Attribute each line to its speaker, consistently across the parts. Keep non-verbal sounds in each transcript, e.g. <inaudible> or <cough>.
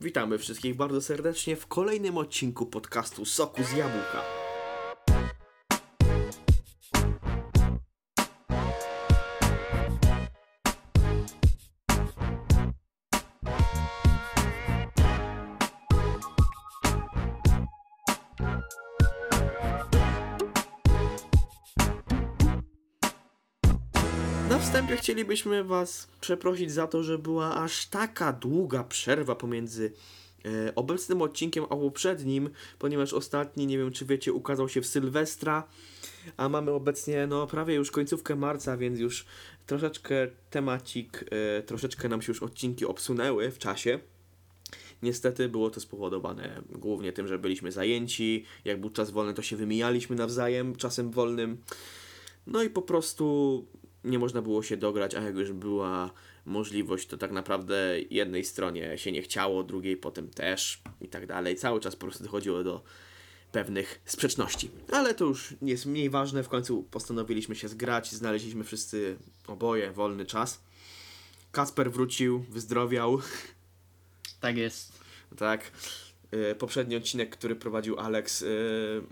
Speaker 1: Witamy wszystkich bardzo serdecznie w kolejnym odcinku podcastu Soku z Jabłka. Chcielibyśmy Was przeprosić za to, że była aż taka długa przerwa pomiędzy e, obecnym odcinkiem a poprzednim, ponieważ ostatni, nie wiem czy wiecie, ukazał się w Sylwestra, a mamy obecnie no prawie już końcówkę marca, więc już troszeczkę temacik, e, troszeczkę nam się już odcinki obsunęły w czasie. Niestety było to spowodowane głównie tym, że byliśmy zajęci, jak był czas wolny to się wymijaliśmy nawzajem czasem wolnym. No i po prostu nie można było się dograć, a jak już była możliwość, to tak naprawdę jednej stronie się nie chciało, drugiej potem też i tak dalej. Cały czas po prostu dochodziło do pewnych sprzeczności. Ale to już jest mniej ważne, w końcu postanowiliśmy się zgrać, znaleźliśmy wszyscy oboje wolny czas. Kasper wrócił, wyzdrowiał. <laughs>
Speaker 2: Tak jest.
Speaker 1: Tak. Y, Poprzedni odcinek, który prowadził Alex, y,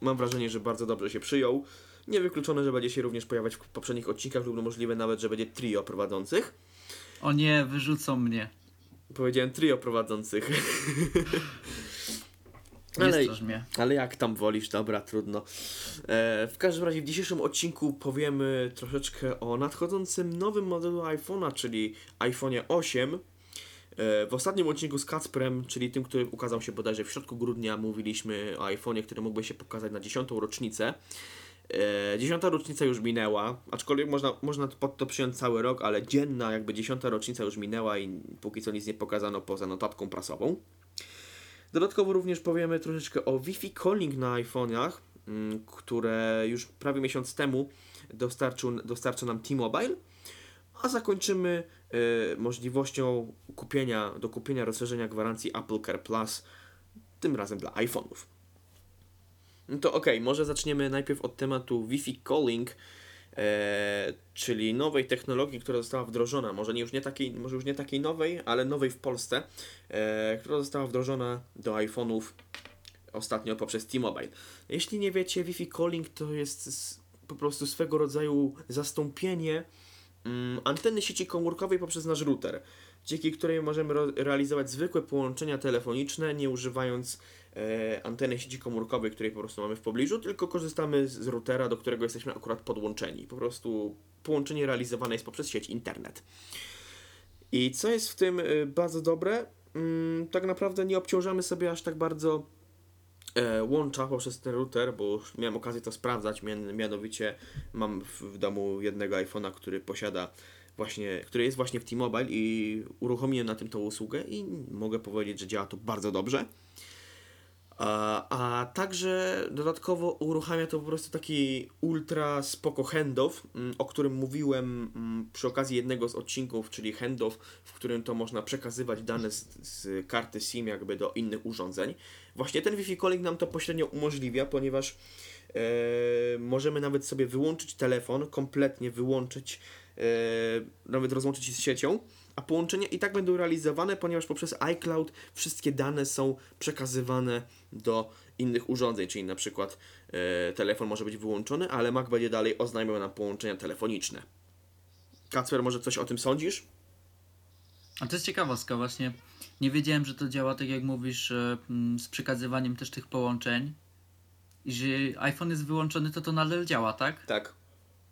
Speaker 1: mam wrażenie, że bardzo dobrze się przyjął. Niewykluczone, że będzie się również pojawiać w poprzednich odcinkach lub możliwe nawet, że będzie trio prowadzących.
Speaker 2: O nie, wyrzucą mnie.
Speaker 1: Powiedziałem trio prowadzących. <laughs> Ale, ale jak tam wolisz, dobra, trudno. E, w każdym razie w dzisiejszym odcinku powiemy troszeczkę o nadchodzącym nowym modelu iPhone'a, czyli iPhone'ie 8. E, w ostatnim odcinku z Kacprem, czyli tym, który ukazał się bodajże w środku grudnia, mówiliśmy o iPhone'ie, który mógłby się pokazać na 10. rocznicę. E, dziesiąta rocznica już minęła, aczkolwiek można, można pod to przyjąć cały rok, ale dzienna jakby dziesiąta rocznica już minęła i póki co nic nie pokazano poza notatką prasową. Dodatkowo również powiemy troszeczkę o Wi-Fi calling na iPhone'ach, mm, które już prawie miesiąc temu dostarczył, dostarczył nam T-Mobile, a zakończymy e, możliwością kupienia, do kupienia rozszerzenia gwarancji Apple Care Plus, tym razem dla iPhone'ów. No to okej, może zaczniemy najpierw od tematu Wi-Fi calling, e, czyli nowej technologii, która została wdrożona, może, nie już nie takiej, może już nie takiej nowej, ale nowej w Polsce, e, która została wdrożona do iPhone'ów ostatnio poprzez T-Mobile. Jeśli nie wiecie, Wi-Fi calling to jest po prostu swego rodzaju zastąpienie mm, anteny sieci komórkowej poprzez nasz router, dzięki której możemy realizować zwykłe połączenia telefoniczne, nie używając anteny sieci komórkowej, której po prostu mamy w pobliżu, tylko korzystamy z, routera, do którego jesteśmy akurat podłączeni. Po prostu połączenie realizowane jest poprzez sieć internet. I co jest w tym y, bardzo dobre? Mm, tak naprawdę nie obciążamy sobie aż tak bardzo e, łącza poprzez ten router, bo już miałem okazję to sprawdzać. Mian, mianowicie mam w domu jednego iPhone'a, który posiada właśnie, który jest właśnie w T-Mobile i uruchomiłem na tym tą usługę i mogę powiedzieć, że działa to bardzo dobrze. A, także dodatkowo uruchamia to po prostu taki ultra spoko handoff, mm, o którym mówiłem mm, przy okazji jednego z odcinków, czyli handoff, w którym to można przekazywać dane z, z karty SIM jakby do innych urządzeń. Właśnie ten Wi-Fi calling nam to pośrednio umożliwia, ponieważ e, możemy nawet sobie wyłączyć telefon, kompletnie wyłączyć, e, nawet rozłączyć się z siecią, a połączenia i tak będą realizowane, ponieważ poprzez iCloud wszystkie dane są przekazywane do innych urządzeń, czyli na przykład e, telefon może być wyłączony, ale Mac będzie dalej oznajmiał nam połączenia telefoniczne. Kacper, może coś o tym sądzisz?
Speaker 2: A to jest ciekawostka właśnie. Nie wiedziałem, że to działa tak jak mówisz, e, mm, z przekazywaniem też tych połączeń. I że iPhone jest wyłączony, to to nadal działa, tak?
Speaker 1: Tak.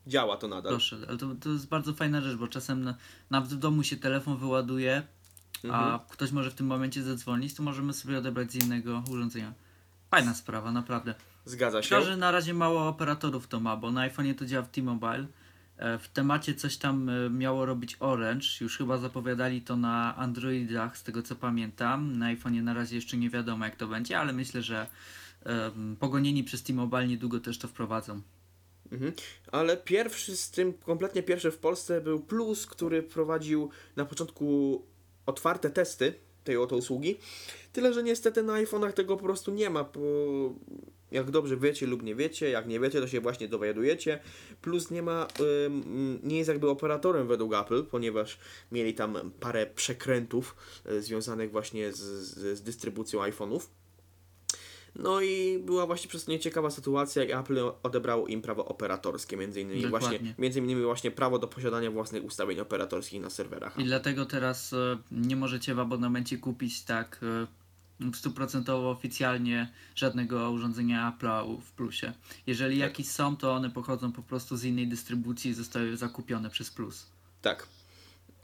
Speaker 1: Działa to nadal.
Speaker 2: Proszę, ale to, to jest bardzo fajna rzecz, bo czasem na, nawet w domu się telefon wyładuje, a
Speaker 1: Mhm.
Speaker 2: ktoś może w tym momencie zadzwonić, to możemy sobie odebrać z innego urządzenia. Fajna sprawa, naprawdę.
Speaker 1: Zgadza się.
Speaker 2: Szkoda, że na razie mało operatorów to ma, bo na iPhone'ie to działa w T-Mobile. E, W temacie coś tam e, miało robić Orange, już chyba zapowiadali to na Androidach, z tego co pamiętam. Na iPhone'ie na razie jeszcze nie wiadomo jak to będzie, ale myślę, że em, pogonieni przez T-Mobile niedługo też to wprowadzą.
Speaker 1: Mhm. Ale pierwszy z tym, kompletnie pierwszy w Polsce był Plus, który prowadził na początku otwarte testy tej oto usługi. Tyle, że niestety na iPhone'ach tego po prostu nie ma, bo jak dobrze wiecie lub nie wiecie, jak nie wiecie, to się właśnie dowiadujecie. Plus nie ma, nie jest jakby operatorem według Apple, ponieważ mieli tam parę przekrętów y, związanych właśnie z, z, z dystrybucją iPhone'ów. No i była właśnie przez to nieciekawa sytuacja i Apple odebrało im prawo operatorskie, między innymi
Speaker 2: Dokładnie.
Speaker 1: właśnie, między innymi właśnie prawo do posiadania własnych ustawień operatorskich na serwerach.
Speaker 2: I dlatego teraz e, nie możecie w abonamencie kupić tak e, stuprocentowo oficjalnie żadnego urządzenia Apple'a w plusie. Jeżeli
Speaker 1: Tak.
Speaker 2: jakieś są, to one pochodzą po prostu z innej dystrybucji i zostały zakupione przez plus.
Speaker 1: Tak.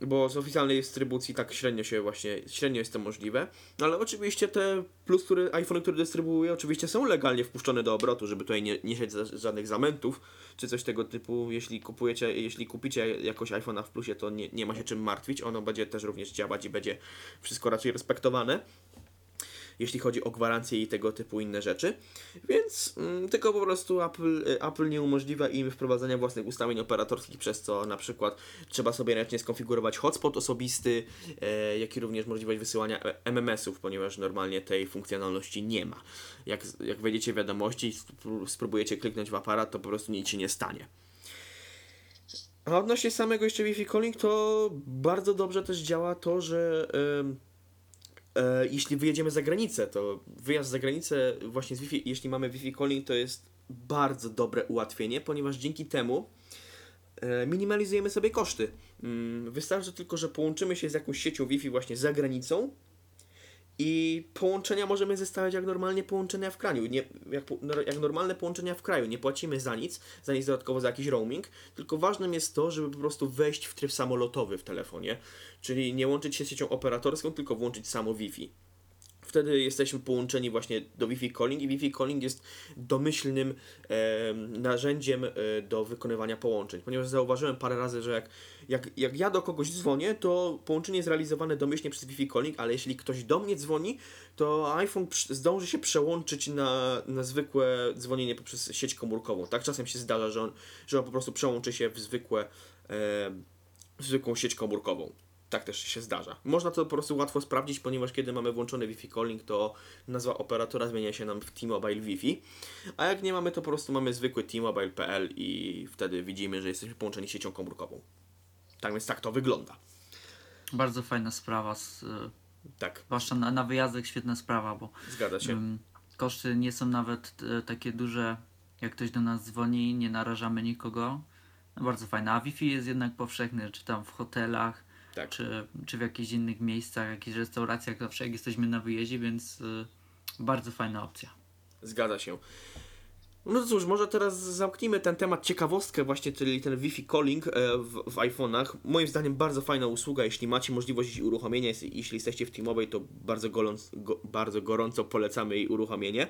Speaker 1: Bo z oficjalnej dystrybucji tak średnio się właśnie, średnio jest to możliwe. No ale oczywiście te plus, które iPhone, które dystrybuuje, oczywiście są legalnie wpuszczone do obrotu, żeby tutaj nie, nie sieć za- żadnych zamentów, czy coś tego typu. Jeśli kupujecie, jeśli kupicie jakoś iPhone'a w plusie, to nie, nie ma się czym martwić. Ono będzie też również działać i będzie wszystko raczej respektowane. Jeśli chodzi o gwarancje i tego typu inne rzeczy. Więc mm, tylko po prostu Apple, y, Apple nie umożliwia im wprowadzania własnych ustawień operatorskich, przez co na przykład trzeba sobie ręcznie skonfigurować hotspot osobisty, e, jak i również możliwość wysyłania e- MMS-ów, ponieważ normalnie tej funkcjonalności nie ma. Jak, jak wejdziecie wiadomości spróbujecie kliknąć w aparat, to po prostu nic się nie stanie. A odnośnie samego jeszcze Wi-Fi calling, to bardzo dobrze też działa to, że em, e, jeśli wyjedziemy za granicę, to wyjazd za granicę właśnie z Wi-Fi, jeśli mamy Wi-Fi calling, to jest bardzo dobre ułatwienie, ponieważ dzięki temu e, minimalizujemy sobie koszty. Mm, Wystarczy tylko, że połączymy się z jakąś siecią Wi-Fi właśnie za granicą i połączenia możemy zestawiać jak normalnie połączenia w kraju. Nie, jak, jak normalne połączenia w kraju. Nie płacimy za nic, za nic dodatkowo za jakiś roaming, tylko ważnym jest to, żeby po prostu wejść w tryb samolotowy w telefonie, czyli nie łączyć się z siecią operatorską, tylko włączyć samo Wi-Fi. Wtedy jesteśmy połączeni właśnie do Wi-Fi calling i Wi-Fi calling jest domyślnym e, narzędziem e, do wykonywania połączeń. Ponieważ zauważyłem parę razy, że jak, jak, jak ja do kogoś dzwonię, to połączenie jest realizowane domyślnie przez Wi-Fi calling, ale jeśli ktoś do mnie dzwoni, to iPhone zdąży się przełączyć na, na zwykłe dzwonienie poprzez sieć komórkową. Tak czasem się zdarza, że on, że on po prostu przełączy się w zwykłe, e, w zwykłą sieć komórkową. Tak też się zdarza. Można to po prostu łatwo sprawdzić, ponieważ kiedy mamy włączony Wi-Fi calling, to nazwa operatora zmienia się nam w T-Mobile Wi-Fi, a jak nie mamy, to po prostu mamy zwykły T-Mobile.pl i wtedy widzimy, że jesteśmy połączeni siecią komórkową. Tak więc tak to wygląda.
Speaker 2: Bardzo fajna sprawa, z, e,
Speaker 1: Tak,
Speaker 2: zwłaszcza na, na wyjazdach świetna sprawa, bo
Speaker 1: zgadza się.
Speaker 2: Ym, koszty nie są nawet e, takie duże, jak ktoś do nas dzwoni, nie narażamy nikogo. No, bardzo fajne. A Wi-Fi jest jednak powszechny, czy tam w hotelach,
Speaker 1: Tak.
Speaker 2: czy, czy w jakichś innych miejscach, jakichś restauracjach, zawsze jak jesteśmy na wyjeździe, więc y, bardzo fajna opcja.
Speaker 1: Zgadza się. No cóż, może teraz zamknijmy ten temat, ciekawostkę właśnie, czyli ten Wi-Fi calling e, w, w iPhone'ach. Moim zdaniem bardzo fajna usługa, jeśli macie możliwość jej uruchomienia, jeśli, jesteście w T-Mobile, to bardzo, goląc, go, bardzo gorąco polecamy jej uruchomienie.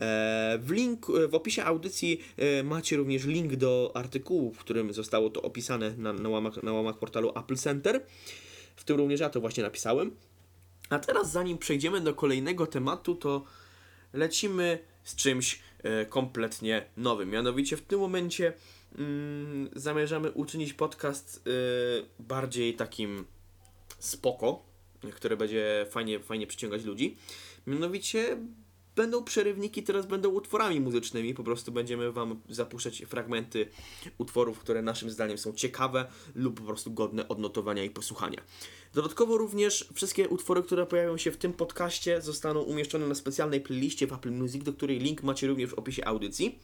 Speaker 1: E, w, link, w opisie audycji e, macie również link do artykułu, w którym zostało to opisane na, na, łamach, na łamach portalu Apple Center. W tym również ja to właśnie napisałem. A teraz zanim przejdziemy do kolejnego tematu, to lecimy z czymś e, kompletnie nowym. Mianowicie w tym momencie mm, zamierzamy uczynić podcast e, bardziej takim spoko, które będzie fajnie, fajnie przyciągać ludzi. Mianowicie będą przerywniki, teraz będą utworami muzycznymi. Po prostu będziemy Wam zapuszczać fragmenty utworów, które naszym zdaniem są ciekawe lub po prostu godne odnotowania i posłuchania. Dodatkowo również wszystkie utwory, które pojawią się w tym podcaście zostaną umieszczone na specjalnej playliście w Apple Music, do której link macie również w opisie audycji.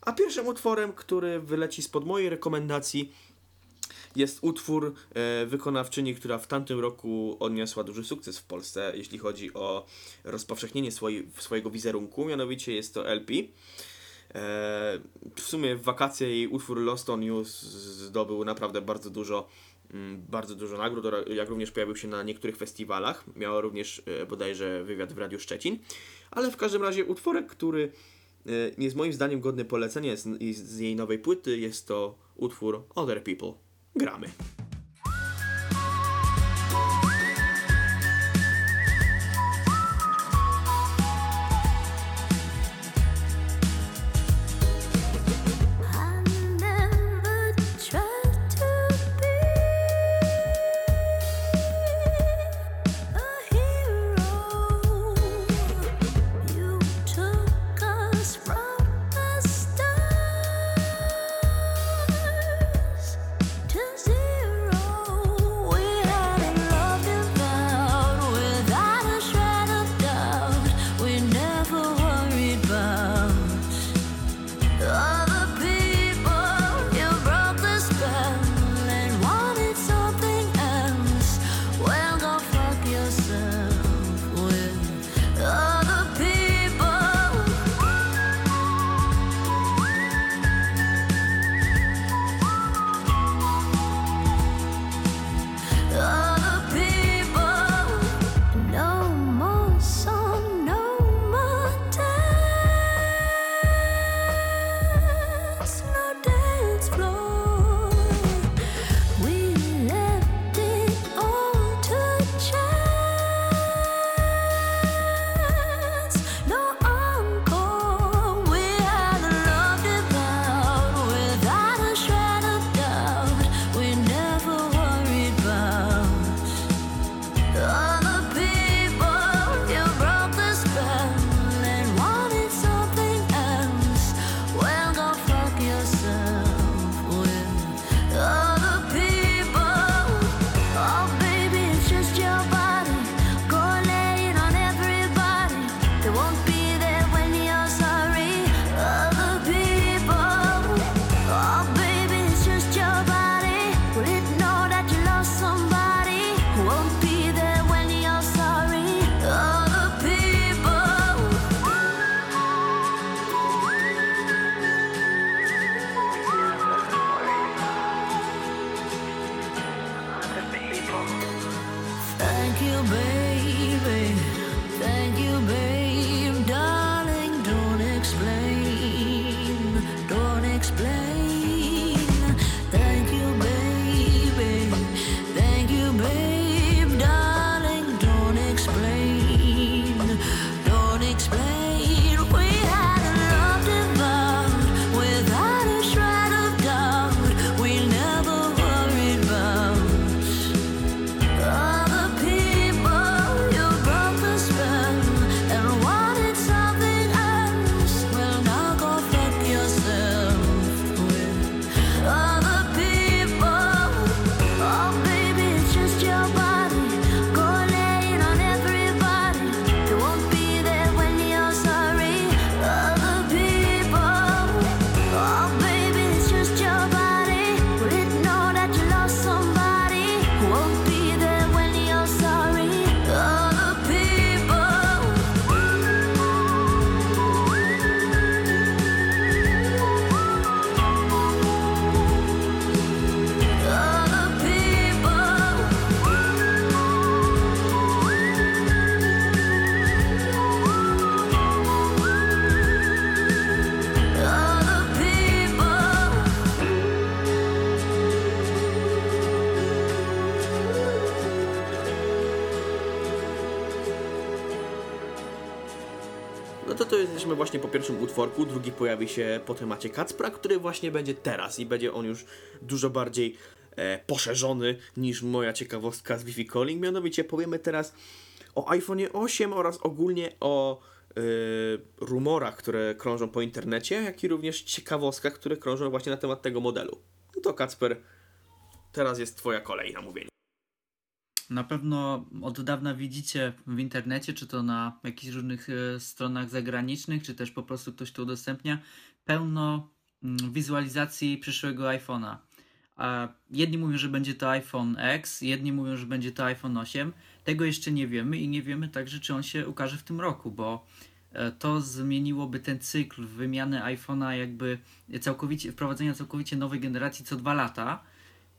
Speaker 1: A pierwszym utworem, który wyleci spod mojej rekomendacji jest utwór e, wykonawczyni, która w tamtym roku odniosła duży sukces w Polsce, jeśli chodzi o rozpowszechnienie swoi, swojego wizerunku, mianowicie jest to LP. E, w sumie w wakacje jej utwór Lost on You zdobył naprawdę bardzo dużo mm, bardzo dużo nagród, jak również pojawił się na niektórych festiwalach. Miała również e, bodajże wywiad w Radiu Szczecin. Ale w każdym razie utworek, który jest moim zdaniem godny polecenia z jej nowej płyty, jest to utwór Other People. Gramy. No to to jesteśmy właśnie po pierwszym utworku, drugi pojawi się po temacie Kacpra, który właśnie będzie teraz i będzie on już dużo bardziej e, poszerzony niż moja ciekawostka z Wi-Fi Calling. Mianowicie powiemy teraz o iPhone 8 oraz ogólnie o e, rumorach, które krążą po internecie, jak i również ciekawostkach, które krążą właśnie na temat tego modelu. No to Kacper, teraz jest twoja kolej na mówienie.
Speaker 2: Na pewno od dawna widzicie w internecie, czy to na jakichś różnych e, stronach zagranicznych, czy też po prostu ktoś to udostępnia, pełno mm, wizualizacji przyszłego iPhone'a. Jedni mówią, że będzie to iPhone X, jedni mówią, że będzie to iPhone 8. Tego jeszcze nie wiemy i nie wiemy także, czy on się ukaże w tym roku, bo e, to zmieniłoby ten cykl wymiany iPhone'a, jakby całkowicie, wprowadzenia całkowicie nowej generacji co dwa lata.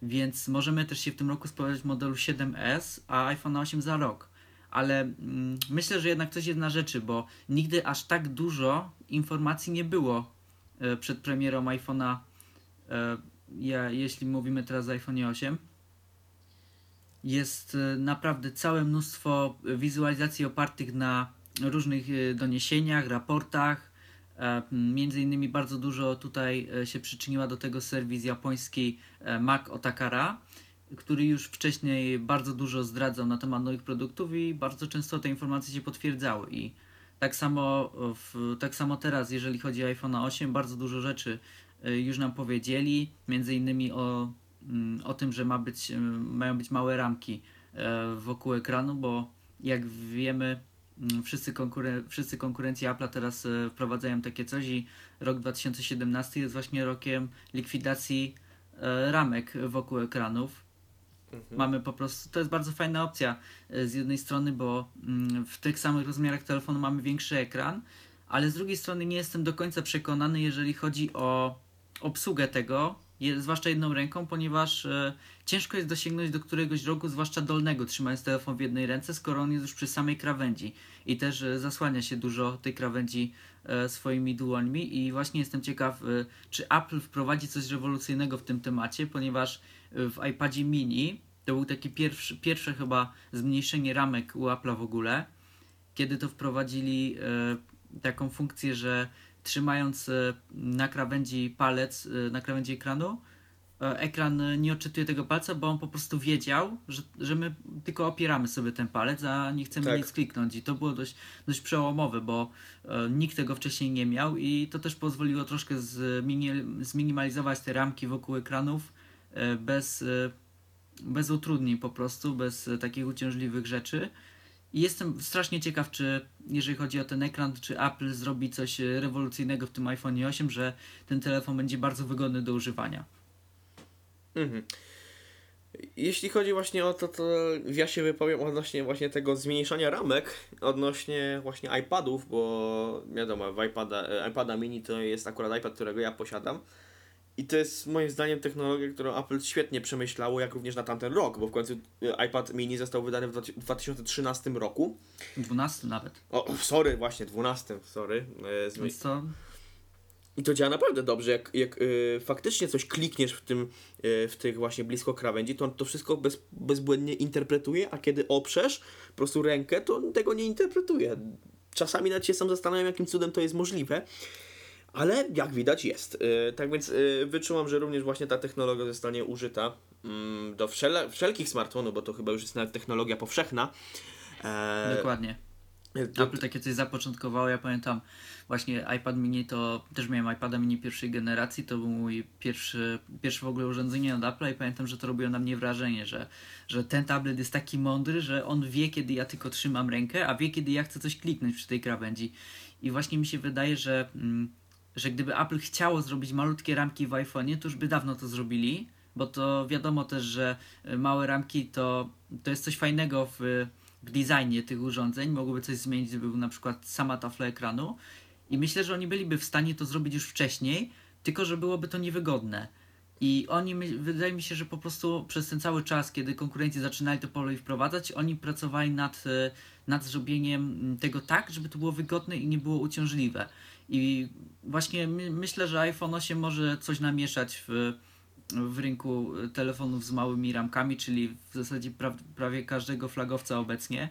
Speaker 2: Więc możemy też się w tym roku spodziewać modelu 7S, a iPhone 8 za rok. Ale mm, myślę, że jednak coś jest na rzeczy, bo nigdy aż tak dużo informacji nie było e, przed premierą iPhone'a, e, ja, jeśli mówimy teraz o iPhone 8. Jest e, naprawdę całe mnóstwo wizualizacji opartych na różnych doniesieniach, raportach. E, Między innymi bardzo dużo tutaj e, się przyczyniła do tego serwis japoński e, Mac Otakara, który już wcześniej bardzo dużo zdradzał na temat nowych produktów i bardzo często te informacje się potwierdzały. I tak samo, w, tak samo teraz, jeżeli chodzi o iPhone 8, bardzo dużo rzeczy już nam powiedzieli, między innymi o, mm, o tym, że ma być, mają być małe ramki wokół ekranu, bo jak wiemy, Wszyscy, konkuren- wszyscy konkurenci Apple'a teraz e, wprowadzają takie coś i rok 2017 jest właśnie rokiem likwidacji e, ramek wokół ekranów. Mamy po prostu, to jest bardzo fajna opcja e, z jednej strony, bo mm, w tych samych rozmiarach telefonu mamy większy ekran, ale z drugiej strony nie jestem do końca przekonany, jeżeli chodzi o obsługę tego, zwłaszcza jedną ręką, ponieważ e, ciężko jest dosięgnąć do któregoś rogu, zwłaszcza dolnego, trzymając telefon w jednej ręce, skoro on jest już przy samej krawędzi. I też e, zasłania się dużo tej krawędzi e, swoimi dłońmi. I właśnie jestem ciekaw, e, czy Apple wprowadzi coś rewolucyjnego w tym temacie, ponieważ e, w iPadzie mini to był taki pierwszy, pierwsze chyba zmniejszenie ramek u Apple'a w ogóle, kiedy to wprowadzili e, taką funkcję, że trzymając e, na krawędzi palec, e, na krawędzi ekranu, e, ekran nie odczytuje tego palca, bo on po prostu wiedział, że, że my tylko opieramy sobie ten palec, a nie chcemy
Speaker 1: Tak.
Speaker 2: nic kliknąć. I to było dość, dość przełomowe, bo nikt tego wcześniej nie miał i to też pozwoliło troszkę zmini- zminimalizować te ramki wokół ekranów bez, bez utrudnień po prostu, bez takich uciążliwych rzeczy. I jestem strasznie ciekaw, czy jeżeli chodzi o ten ekran, czy Apple zrobi coś e, rewolucyjnego w tym iPhone 8, że ten telefon będzie bardzo wygodny do używania.
Speaker 1: Mhm. Jeśli chodzi właśnie o to, to ja się wypowiem odnośnie właśnie tego zmniejszania ramek, odnośnie właśnie iPadów, bo wiadomo, w iPada, e, iPada mini to jest akurat iPad, którego ja posiadam. I to jest moim zdaniem technologia, którą Apple świetnie przemyślało, jak również na tamten rok, bo w końcu e, iPad mini został wydany w dwa- 2013 roku.
Speaker 2: 12 nawet.
Speaker 1: O, sorry, właśnie, 12, sorry. E, zmy-
Speaker 2: Więc to
Speaker 1: I to działa naprawdę dobrze. Jak, jak y, faktycznie coś klikniesz w tym, w tych właśnie blisko krawędzi, to on to wszystko bez, bezbłędnie interpretuje, a kiedy oprzesz po prostu rękę, to on tego nie interpretuje. Czasami nawet się sam zastanawiam, jakim cudem to jest możliwe. Ale jak widać jest. Y, tak więc y, wyczułam, że również właśnie ta technologia zostanie użyta mm, do wszele, wszelkich smartfonów, bo to chyba już jest nawet technologia powszechna. E,
Speaker 2: dokładnie.
Speaker 1: to-
Speaker 2: Apple takie coś zapoczątkowało. Ja pamiętam właśnie iPad mini to też miałem iPada mini pierwszej generacji. To był mój pierwszy, pierwsze w ogóle urządzenie od Apple'a i pamiętam, że to robiło na mnie wrażenie, że, że ten tablet jest taki mądry, że on wie, kiedy ja tylko trzymam rękę, a wie, kiedy ja chcę coś kliknąć przy tej krawędzi. I właśnie mi się wydaje, że, mm, że gdyby Apple chciało zrobić malutkie ramki w iPhone'ie, to już by dawno to zrobili. Bo to wiadomo też, że y, małe ramki to, to jest coś fajnego w, w designie tych urządzeń. Mogłoby coś zmienić, gdyby był na przykład sama tafla ekranu. I myślę, że oni byliby w stanie to zrobić już wcześniej, tylko że byłoby to niewygodne. I oni, wydaje mi się, że po prostu przez ten cały czas, kiedy konkurenci zaczynali to pole wprowadzać, oni pracowali nad, e, nad zrobieniem tego tak, żeby to było wygodne i nie było uciążliwe. I właśnie my, myślę, że iPhone 8 może coś namieszać w, w rynku telefonów z małymi ramkami, czyli w zasadzie pra, prawie każdego flagowca obecnie.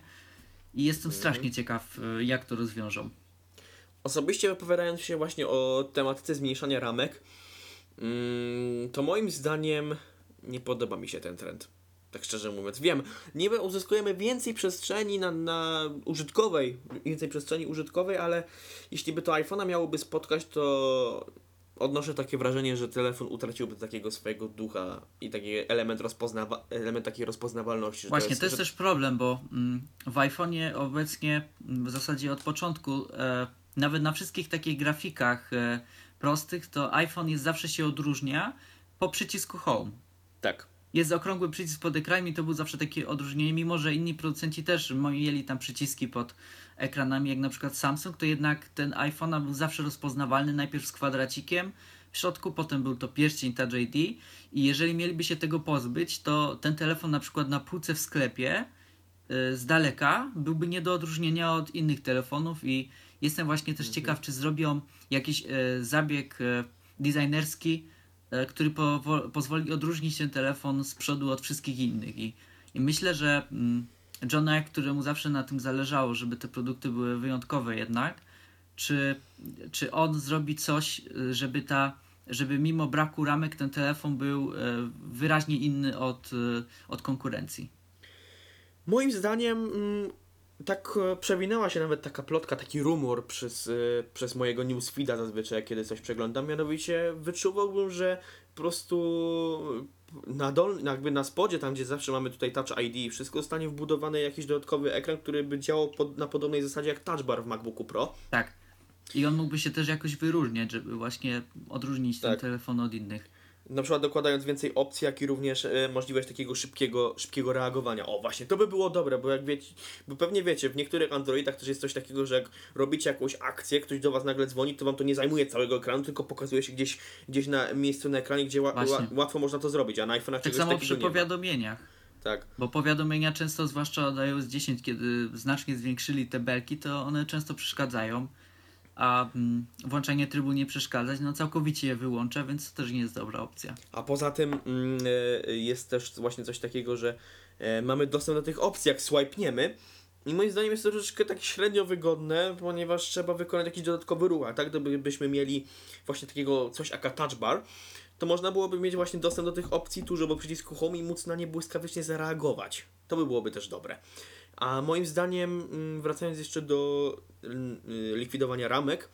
Speaker 2: I jestem strasznie ciekaw, e, jak to rozwiążą.
Speaker 1: osobiście wypowiadając się właśnie o tematyce zmniejszania ramek, mm, to moim zdaniem nie podoba mi się ten trend. Tak szczerze mówiąc. Wiem, niby uzyskujemy więcej przestrzeni na, na użytkowej, więcej przestrzeni użytkowej, ale jeśli by to iPhone'a miałoby spotkać, to odnoszę takie wrażenie, że telefon utraciłby takiego swojego ducha i taki element, rozpoznawa- element takiej rozpoznawalności. że
Speaker 2: Właśnie, to jest
Speaker 1: że-
Speaker 2: też problem, bo mm, w iPhone'ie obecnie mm, w zasadzie od początku, e, nawet na wszystkich takich grafikach e, prostych, to iPhone jest zawsze się odróżnia po przycisku Home.
Speaker 1: Tak.
Speaker 2: Jest okrągły przycisk pod ekranem i to był zawsze takie odróżnienie, mimo że inni producenci też mieli tam przyciski pod ekranami, jak na przykład Samsung, to jednak ten iPhone był zawsze rozpoznawalny najpierw z kwadracikiem w środku, potem był to pierścień Touch ID i jeżeli mieliby się tego pozbyć, to ten telefon na przykład na półce w sklepie y, z daleka byłby nie do odróżnienia od innych telefonów i jestem właśnie też ciekaw, czy zrobią jakiś e, zabieg e, designerski, który powo- pozwoli odróżnić ten telefon z przodu od wszystkich innych. I, i myślę, że mm, John Ive, któremu zawsze na tym zależało, żeby te produkty były wyjątkowe jednak, czy, czy on zrobi coś, y, żeby ta żeby mimo braku ramek ten telefon był e, wyraźnie inny od, e, od konkurencji.
Speaker 1: Moim zdaniem mm, tak e, przewinęła się nawet taka plotka, taki rumor przez, e, przez mojego newsfeeda zazwyczaj, kiedy coś przeglądam. Mianowicie wyczuwałbym, że po prostu na dol, jakby na spodzie, tam gdzie zawsze mamy tutaj Touch ID i wszystko, zostanie wbudowany jakiś dodatkowy ekran, który by działał pod, na podobnej zasadzie jak Touch Bar w MacBooku Pro.
Speaker 2: Tak. I on mógłby się też jakoś wyróżniać, żeby właśnie odróżnić
Speaker 1: Tak.
Speaker 2: ten telefon od innych.
Speaker 1: Na przykład dokładając więcej opcji, jak i również e, możliwość takiego szybkiego, szybkiego reagowania. O, właśnie, to by było dobre, bo jak wiecie, bo pewnie wiecie, w niektórych Androidach też jest coś takiego, że jak robicie jakąś akcję, ktoś do was nagle dzwoni, to wam to nie zajmuje całego ekranu, tylko pokazuje się gdzieś, gdzieś na miejscu na ekranie, gdzie ła, ła, łatwo można to zrobić, a na iPhone'ach
Speaker 2: Tak samo przy powiadomieniach.
Speaker 1: Tak,
Speaker 2: Bo powiadomienia często, zwłaszcza od iOS 10, kiedy znacznie zwiększyli te belki, to one często przeszkadzają. A mm, włączanie trybu nie przeszkadzać, no całkowicie je wyłącza, więc to też nie jest dobra opcja.
Speaker 1: a poza tym mm, e, jest też właśnie coś takiego, że e, mamy dostęp do tych opcji, jak swipeniemy. I moim zdaniem jest to troszeczkę tak średnio wygodne, ponieważ trzeba wykonać jakiś dodatkowy ruch, a tak gdybyśmy mieli właśnie takiego coś jak touch bar, to można byłoby mieć właśnie dostęp do tych opcji tuż obok przycisku home i móc na nie błyskawicznie zareagować. To by byłoby też dobre. A moim zdaniem, mm, wracając jeszcze do mm, y, likwidowania ramek,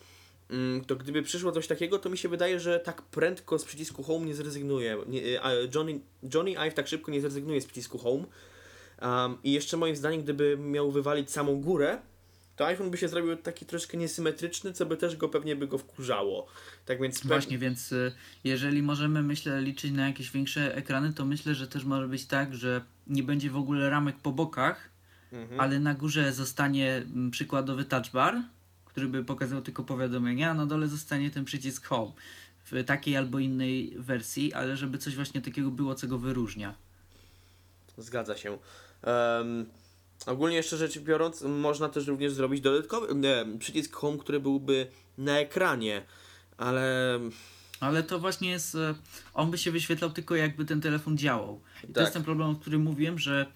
Speaker 1: mm, to gdyby przyszło coś takiego, to mi się wydaje, że tak prędko z przycisku home nie zrezygnuje. Y, Johnny, Johnny Ive tak szybko nie zrezygnuje z przycisku home. Um, I jeszcze moim zdaniem, gdyby miał wywalić samą górę, to iPhone by się zrobił taki troszkę niesymetryczny, co by też go pewnie by go wkurzało. Tak więc
Speaker 2: Właśnie, więc y, jeżeli możemy, myślę, liczyć na jakieś większe ekrany, to myślę, że też może być tak, że nie będzie w ogóle ramek po bokach,
Speaker 1: Mhm.
Speaker 2: ale na górze zostanie mm, przykładowy touch bar, który by pokazał tylko powiadomienia, a na dole zostanie ten przycisk home w takiej albo innej wersji, ale żeby coś właśnie takiego było, co go wyróżnia.
Speaker 1: Zgadza się. Em, ogólnie jeszcze rzecz biorąc, można też również zrobić dodatkowy nie, przycisk home, który byłby na ekranie, ale
Speaker 2: Ale to właśnie jest. e, On by się wyświetlał tylko jakby ten telefon działał. I to
Speaker 1: Tak.
Speaker 2: jest ten problem, o którym mówiłem, że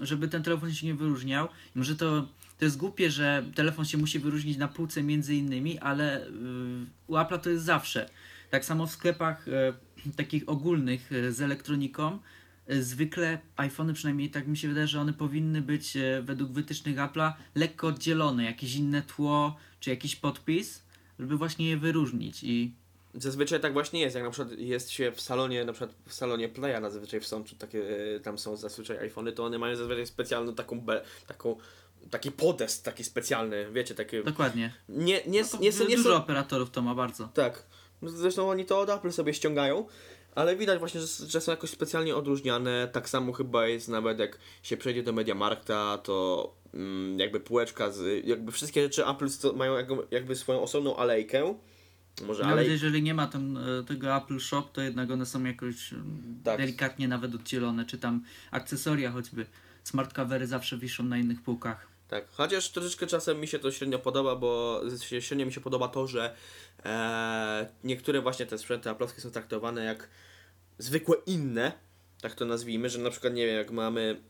Speaker 2: żeby ten telefon się nie wyróżniał, i może to, to jest głupie, że telefon się musi wyróżnić na półce między innymi, ale y, u Apple'a to jest zawsze. Tak samo w sklepach e, <clears throat> takich ogólnych e, z elektroniką. Zwykle iPhony, przynajmniej tak mi się wydaje, że one powinny być według wytycznych Apple'a lekko oddzielone, jakieś inne tło czy jakiś podpis, żeby właśnie je wyróżnić. I
Speaker 1: Zazwyczaj tak właśnie jest, jak na przykład jest się w salonie, na przykład w salonie Playa, na zazwyczaj w są, czy takie, e, tam są zazwyczaj iPhony, to one mają zazwyczaj specjalną taką, be, taką taki podest taki specjalny, wiecie, takie,
Speaker 2: Dokładnie.
Speaker 1: nie, nie,
Speaker 2: No
Speaker 1: nie, są- nie
Speaker 2: dużo
Speaker 1: są,
Speaker 2: operatorów to ma bardzo.
Speaker 1: tak, zresztą oni to od Apple sobie ściągają, ale widać właśnie, że, że są jakoś specjalnie odróżniane, tak samo chyba jest nawet jak się przejdzie do Mediamarkta, to mm, jakby półeczka, z, jakby wszystkie rzeczy Apple mają jakby, jakby swoją osobną alejkę, może
Speaker 2: Nawet
Speaker 1: alej,
Speaker 2: jeżeli nie ma tam e, tego Apple Shop, to jednak one są jakoś e,
Speaker 1: Tak.
Speaker 2: delikatnie nawet oddzielone, czy tam akcesoria choćby. Smart covery zawsze wiszą na innych półkach.
Speaker 1: Tak, chociaż troszeczkę czasem mi się to średnio podoba, bo średnio mi się podoba to, że e, niektóre właśnie te sprzęty aplowskie są traktowane jak zwykłe inne, tak to nazwijmy, że na przykład, nie wiem, jak mamy,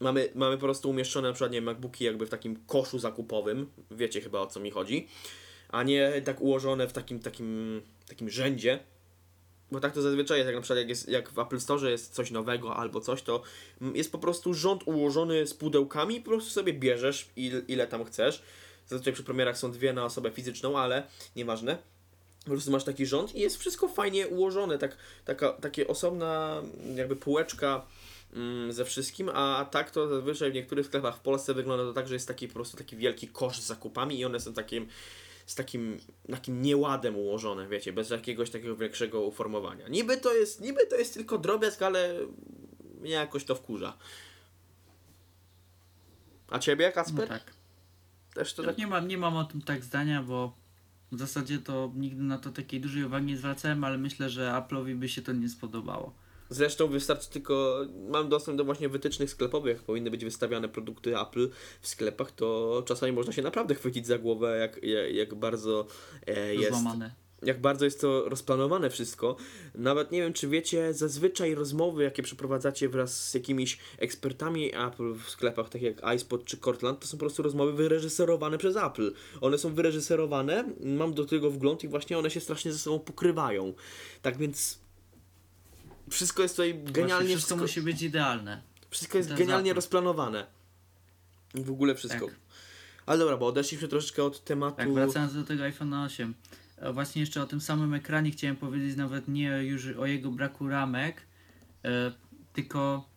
Speaker 1: mamy, mamy po prostu umieszczone na przykład, nie wiem, MacBooki jakby w takim koszu zakupowym, wiecie chyba o co mi chodzi, a nie tak ułożone w takim, takim, takim rzędzie. Bo tak to zazwyczaj jest, jak na przykład jak, jest, jak w Apple Store jest coś nowego albo coś, to jest po prostu rząd ułożony z pudełkami i po prostu sobie bierzesz ile, ile tam chcesz. Zazwyczaj przy premierach są dwie na osobę fizyczną, ale nieważne. Po prostu masz taki rząd i jest wszystko fajnie ułożone, tak, taka, takie osobna jakby półeczka ze wszystkim, a tak to zazwyczaj w niektórych sklepach w Polsce wygląda to tak, że jest taki po prostu taki wielki kosz z zakupami i one są takim z takim, takim nieładem ułożone, wiecie, bez jakiegoś takiego większego uformowania. Niby to jest, niby to jest tylko drobiazg, ale mnie jakoś to wkurza. A ciebie,
Speaker 2: No
Speaker 1: Kasper?
Speaker 2: tak.
Speaker 1: Też to tak?
Speaker 2: Nie mam, nie mam o tym tak zdania, bo w zasadzie to nigdy na to takiej dużej uwagi nie zwracałem, ale myślę, że Apple'owi by się to nie spodobało.
Speaker 1: Zresztą wystarczy tylko, mam dostęp do właśnie wytycznych sklepowych, jak powinny być wystawiane produkty Apple w sklepach, to czasami można się naprawdę chwycić za głowę, jak, jak, jak bardzo e, jest
Speaker 2: Złamane.
Speaker 1: jak bardzo jest to rozplanowane wszystko. Nawet nie wiem, czy wiecie, zazwyczaj rozmowy, jakie przeprowadzacie wraz z jakimiś ekspertami Apple w sklepach, tak jak iSpot czy Cortland, to są po prostu rozmowy wyreżyserowane przez Apple. One są wyreżyserowane, mam do tego wgląd i właśnie one się strasznie ze sobą pokrywają. Tak więc wszystko jest tutaj
Speaker 2: Genialnie
Speaker 1: genialnie,
Speaker 2: wszystko,
Speaker 1: wszystko,
Speaker 2: musi być idealne.
Speaker 1: wszystko jest genialnie rozplanowane. W ogóle wszystko.
Speaker 2: Tak.
Speaker 1: Ale dobra, bo odeszliśmy troszeczkę od tematu...
Speaker 2: Tak, wracając do tego iPhone 8. e, Właśnie jeszcze o tym samym ekranie chciałem powiedzieć nawet nie już o jego braku ramek, e, tylko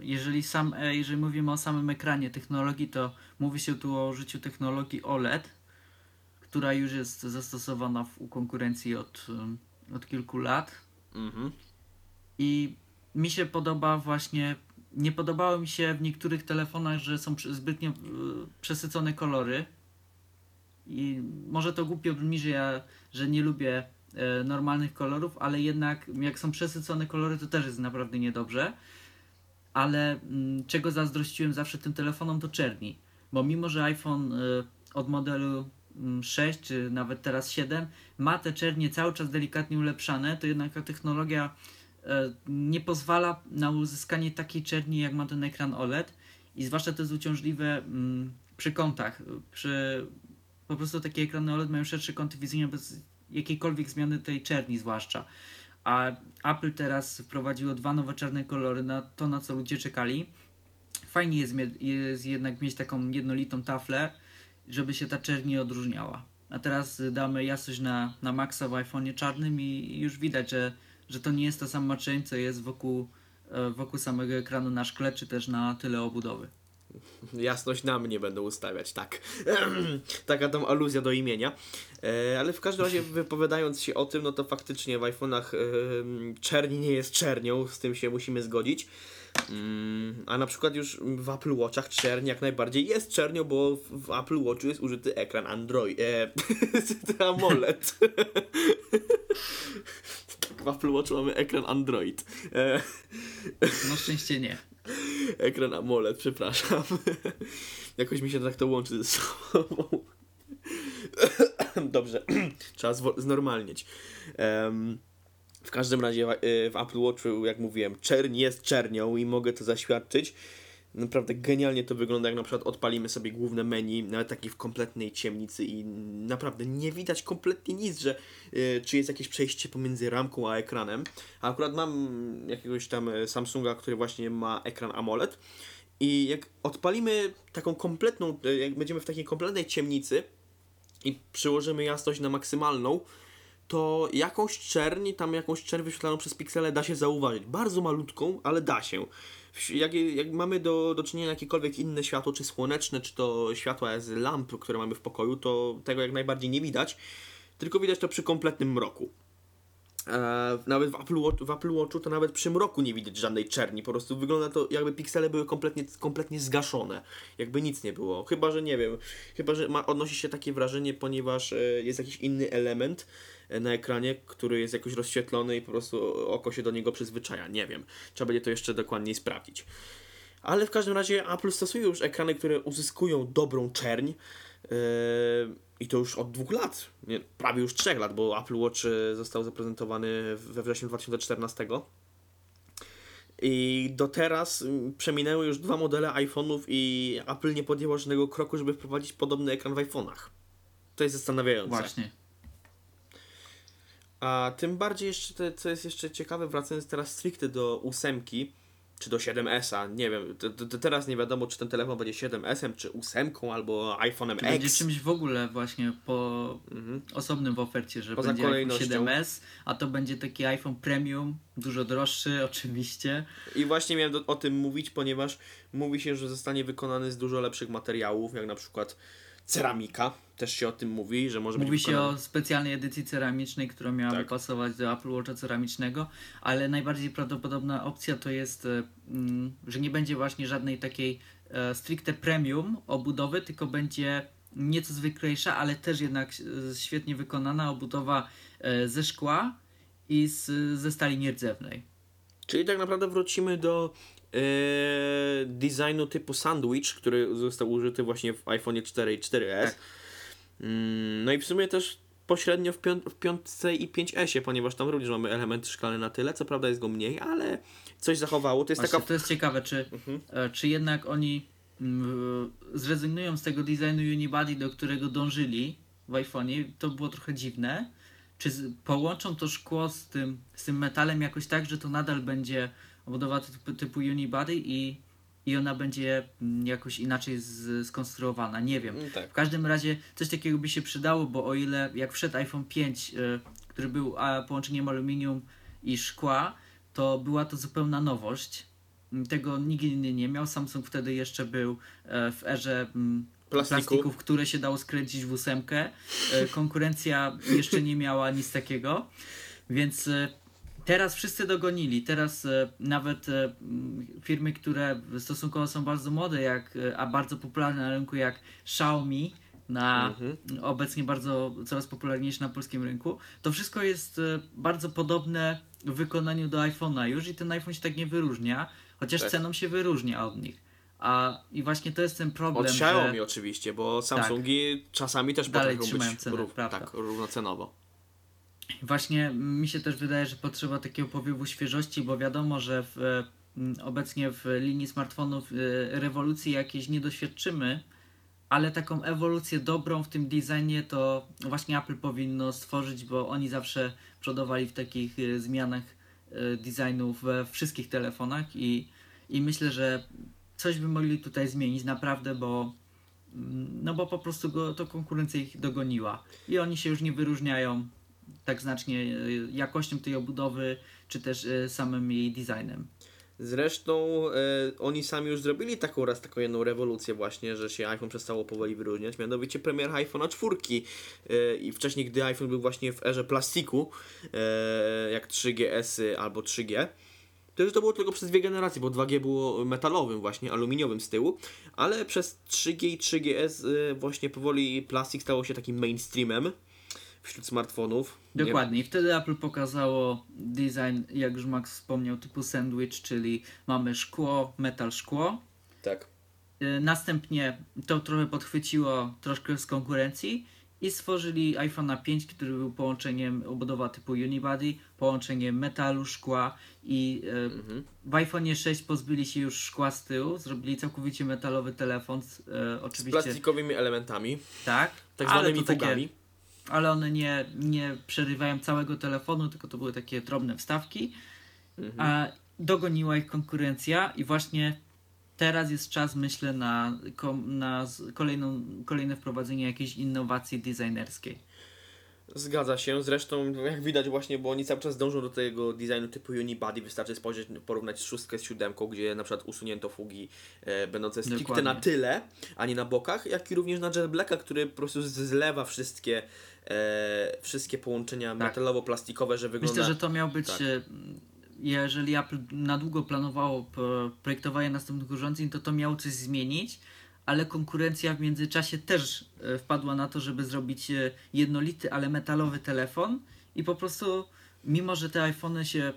Speaker 2: jeżeli, sam, e, jeżeli mówimy o samym ekranie technologii, to mówi się tu o użyciu technologii OLED, która już jest zastosowana w, u konkurencji od, od kilku lat.
Speaker 1: Mhm.
Speaker 2: I mi się podoba właśnie. Nie podobało mi się w niektórych telefonach, że są zbytnio y, przesycone kolory. I może to głupio brzmi, że ja że nie lubię e, normalnych kolorów, ale jednak jak są przesycone kolory, to też jest naprawdę niedobrze. Ale mm, czego zazdrościłem zawsze tym telefonom, to czerni. Bo mimo, że iPhone y, od modelu mm, 6 czy nawet teraz 7 ma te czernie cały czas delikatnie ulepszane, to jednak ta technologia e, nie pozwala na uzyskanie takiej czerni, jak ma ten ekran OLED i zwłaszcza to jest uciążliwe mm, przy kątach. Przy, po prostu takie ekrany OLED mają szersze kąty widzenia bez jakiejkolwiek zmiany tej czerni zwłaszcza. A Apple teraz wprowadziło dwa nowe czarne kolory na to, na co ludzie czekali. Fajnie jest, jest jednak mieć taką jednolitą taflę, żeby się ta czerń nie odróżniała. A teraz damy jasność na, na maksa w iPhone'ie czarnym i już widać, że, że to nie jest ta sama czerń, co jest wokół, e, wokół samego ekranu na szkle, czy też na tyle obudowy.
Speaker 1: Jasność na mnie będą ustawiać, tak. <clears throat> Taka tam aluzja do imienia. E, ale w każdym razie wypowiadając się o tym, no to faktycznie w iPhone'ach e, czerni nie jest czernią, z tym się musimy zgodzić. Mm, a na przykład już w Apple Watchach czerń jak najbardziej jest czernią, bo w Apple Watchu jest użyty ekran Android. E, <laughs> AMOLED. <laughs> w Apple Watchu mamy ekran Android. E,
Speaker 2: No szczęście nie.
Speaker 1: Ekran AMOLED, przepraszam. <laughs> Jakoś mi się tak to łączy ze sobą. <laughs> Dobrze, <clears throat> trzeba znormalnieć. Em, w każdym razie w, w Apple Watchu, jak mówiłem, czerń jest czernią i mogę to zaświadczyć. Naprawdę genialnie to wygląda, jak na przykład odpalimy sobie główne menu, nawet taki w kompletnej ciemnicy i naprawdę nie widać kompletnie nic, że y, czy jest jakieś przejście pomiędzy ramką a ekranem. A akurat mam jakiegoś tam e, Samsunga, który właśnie ma ekran AMOLED i jak odpalimy taką kompletną, e, jak będziemy w takiej kompletnej ciemnicy i przyłożymy jasność na maksymalną, to jakąś czerń, tam jakąś czerń wyświetlaną przez piksele da się zauważyć. Bardzo malutką, ale da się. Jak, jak mamy do, do czynienia jakiekolwiek inne światło, czy słoneczne, czy to światła z lamp, które mamy w pokoju, to tego jak najbardziej nie widać, tylko widać to przy kompletnym mroku. E, nawet w Apple, Watch, w Apple Watchu to nawet przy mroku nie widać żadnej czerni. Po prostu wygląda to jakby piksele były kompletnie, kompletnie zgaszone. Jakby nic nie było. Chyba, że nie wiem. Chyba, że ma, odnosi się takie wrażenie, ponieważ e, jest jakiś inny element na ekranie, który jest jakoś rozświetlony i po prostu oko się do niego przyzwyczaja. Nie wiem. Trzeba będzie to jeszcze dokładniej sprawdzić. Ale w każdym razie Apple stosuje już ekrany, które uzyskują dobrą czerń. Yy, I to już od dwóch lat, nie, prawie już trzech lat, bo Apple Watch e, został zaprezentowany we wrześniu 2014. I do teraz przeminęły już dwa modele iPhone'ów i Apple nie podjęło żadnego kroku, żeby wprowadzić podobny ekran w iPhone'ach. To jest zastanawiające.
Speaker 2: Właśnie.
Speaker 1: A tym bardziej jeszcze, te, co jest jeszcze ciekawe, wracając teraz stricte do ósemki, czy do 7S-a, nie wiem, to, to, to teraz nie wiadomo, czy ten telefon będzie 7S-em, czy 8 albo iPhone'em
Speaker 2: Czy będzie
Speaker 1: X.
Speaker 2: czymś w ogóle właśnie po osobnym w ofercie, że
Speaker 1: Poza
Speaker 2: będzie iPhone
Speaker 1: kolejnością.
Speaker 2: 7S, a to będzie taki iPhone Premium, dużo droższy <laughs> oczywiście.
Speaker 1: I właśnie miałem do, o tym mówić, ponieważ mówi się, że zostanie wykonany z dużo lepszych materiałów, jak na przykład ceramika, też się o tym mówi, że może
Speaker 2: Mówi
Speaker 1: być
Speaker 2: się
Speaker 1: wykonany...
Speaker 2: o specjalnej edycji ceramicznej, która miałaby
Speaker 1: Tak.
Speaker 2: pasować do Apple Watcha ceramicznego, ale najbardziej prawdopodobna opcja to jest, e, mm, że nie będzie właśnie żadnej takiej e, stricte premium obudowy, tylko będzie nieco zwyklejsza, ale też jednak e, świetnie wykonana obudowa ze szkła i z, ze stali nierdzewnej.
Speaker 1: Czyli tak naprawdę wrócimy do designu typu sandwich, który został użyty właśnie w iPhone 4 i 4S.
Speaker 2: Tak.
Speaker 1: Mm, no i w sumie też pośrednio w, piąt, w piątce i 5S, ponieważ tam również mamy elementy szklane na tyle, co prawda jest go mniej, ale coś zachowało. To jest
Speaker 2: Właśnie,
Speaker 1: taka...
Speaker 2: to jest ciekawe, czy,
Speaker 1: Mhm.
Speaker 2: e, czy jednak oni mm, zrezygnują z tego designu Unibody, do którego dążyli w iPhone'ie. To było trochę dziwne. Czy połączą to szkło z tym, z tym metalem jakoś tak, że to nadal będzie obudowa typu, typu Unibody i, i ona będzie mm, jakoś inaczej z, skonstruowana. Nie wiem.
Speaker 1: Mm, tak.
Speaker 2: W każdym razie coś takiego by się przydało, bo o ile jak wszedł iPhone 5, y, który był a, połączeniem aluminium i szkła, to była to zupełna nowość. Mm, Tego nikt inny nie miał. Samsung wtedy jeszcze był e, w erze
Speaker 1: Plastiku.
Speaker 2: plastików, które się dało skręcić w ósemkę. E, Konkurencja jeszcze nie miała nic takiego, więc e, teraz wszyscy dogonili. Teraz e, nawet e, firmy, które stosunkowo są bardzo młode, jak, e, a bardzo popularne na rynku, jak Xiaomi, na
Speaker 1: Mhm.
Speaker 2: obecnie bardzo coraz popularniejsze na polskim rynku, to wszystko jest bardzo podobne w wykonaniu do iPhone'a już i ten iPhone się tak nie wyróżnia, chociaż
Speaker 1: Tak.
Speaker 2: ceną się wyróżnia od nich. A i właśnie to jest ten problem,
Speaker 1: Od
Speaker 2: że...
Speaker 1: Xiaomi oczywiście, bo Samsungi czasami też potrafią być
Speaker 2: cenę,
Speaker 1: rów, tak, równocenowo.
Speaker 2: Właśnie mi się też wydaje, że potrzeba takiego powiewu świeżości, bo wiadomo, że w, e, m, obecnie w linii smartfonów e, rewolucji jakiejś nie doświadczymy, ale taką ewolucję dobrą w tym designie to właśnie Apple powinno stworzyć, bo oni zawsze przodowali w takich e, zmianach e, designu we wszystkich telefonach i, i myślę, że coś by mogli tutaj zmienić naprawdę, bo mm, no bo po prostu go, to konkurencja ich dogoniła i oni się już nie wyróżniają tak znacznie e, jakością tej obudowy, czy też e, samym jej designem.
Speaker 1: Zresztą e, oni sami już zrobili taką raz taką jedną rewolucję właśnie, że się iPhone przestało powoli wyróżniać, mianowicie premier iPhone'a 4 e, i wcześniej, gdy iPhone był właśnie w erze plastiku, e, jak 3GS -y albo 3G, to już to było tylko przez dwie generacje, bo 2G było metalowym właśnie, aluminiowym z tyłu, ale przez 3G i 3GS e, właśnie powoli plastik stało się takim mainstreamem wśród smartfonów. Nie-
Speaker 2: Dokładnie. I wtedy Apple pokazało design, jak już Max wspomniał, typu sandwich, czyli mamy szkło, metal szkło.
Speaker 1: Tak.
Speaker 2: E, Następnie to trochę podchwyciło troszkę z konkurencji i stworzyli iPhone'a 5, który był połączeniem obudowa typu Unibody, połączeniem metalu, szkła i e,
Speaker 1: Mhm.
Speaker 2: w iPhone'ie 6 pozbyli się już szkła z tyłu, zrobili całkowicie metalowy telefon, e,
Speaker 1: Z
Speaker 2: oczywiście
Speaker 1: plastikowymi elementami,
Speaker 2: tak,
Speaker 1: tak zwanymi
Speaker 2: to takie-
Speaker 1: fugami.
Speaker 2: Ale one nie, nie przerywają całego telefonu, tylko to były takie drobne wstawki.
Speaker 1: Mhm.
Speaker 2: A dogoniła ich konkurencja i właśnie teraz jest czas, myślę, na, na kolejną, kolejne wprowadzenie jakiejś innowacji designerskiej.
Speaker 1: Zgadza się, zresztą jak widać właśnie, bo oni cały czas dążą do tego designu typu Unibody, wystarczy spojrzeć, porównać szóstkę z siódemką, gdzie na przykład usunięto fugi e, będące stricte
Speaker 2: Dokładnie.
Speaker 1: na tyle, a nie na bokach, jak i również na Jet Blacka, który po prostu zlewa wszystkie, e, wszystkie połączenia
Speaker 2: Tak.
Speaker 1: metalowo-plastikowe, że wygląda...
Speaker 2: Myślę, że to miał być,
Speaker 1: tak.
Speaker 2: e, jeżeli Apple na długo planowało projektowanie następnych urządzeń, to to miało coś zmienić, ale konkurencja w międzyczasie też e, wpadła na to, żeby zrobić e, jednolity, ale metalowy telefon i po prostu mimo, że te iPhony się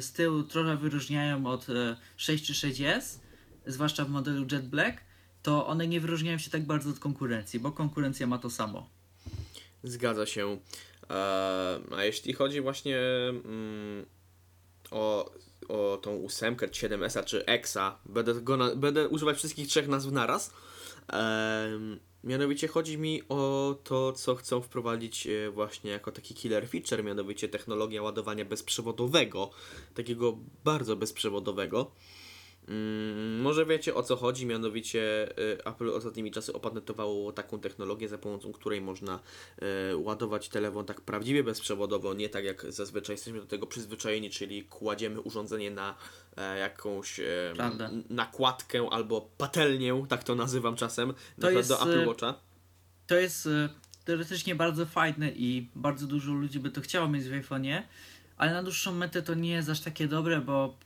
Speaker 2: z tyłu trochę wyróżniają od e, 6 czy 6S, zwłaszcza w modelu Jet Black, to one nie wyróżniają się tak bardzo od konkurencji, bo konkurencja ma to samo.
Speaker 1: Zgadza się. E, a jeśli chodzi właśnie mm, o, o tą ósemkę, czy 7S czy Exa, będę, go na, będę używać wszystkich trzech nazw naraz. Em, Mianowicie chodzi mi o to, co chcą wprowadzić e, właśnie jako taki killer feature, mianowicie technologia ładowania bezprzewodowego, takiego bardzo bezprzewodowego. Mm, może wiecie o co chodzi, mianowicie e, Apple ostatnimi czasy opatentowało taką technologię, za pomocą której można e, ładować telefon tak prawdziwie bezprzewodowo, nie tak jak zazwyczaj jesteśmy do tego przyzwyczajeni, czyli kładziemy urządzenie na e, jakąś e,
Speaker 2: Prawda.
Speaker 1: n- nakładkę albo patelnię, tak to nazywam czasem, przykład
Speaker 2: jest,
Speaker 1: do Apple
Speaker 2: e,
Speaker 1: Watcha.
Speaker 2: To jest e, teoretycznie bardzo fajne i bardzo dużo ludzi by to chciało mieć w iPhone'ie, ale na dłuższą metę to nie jest aż takie dobre, bo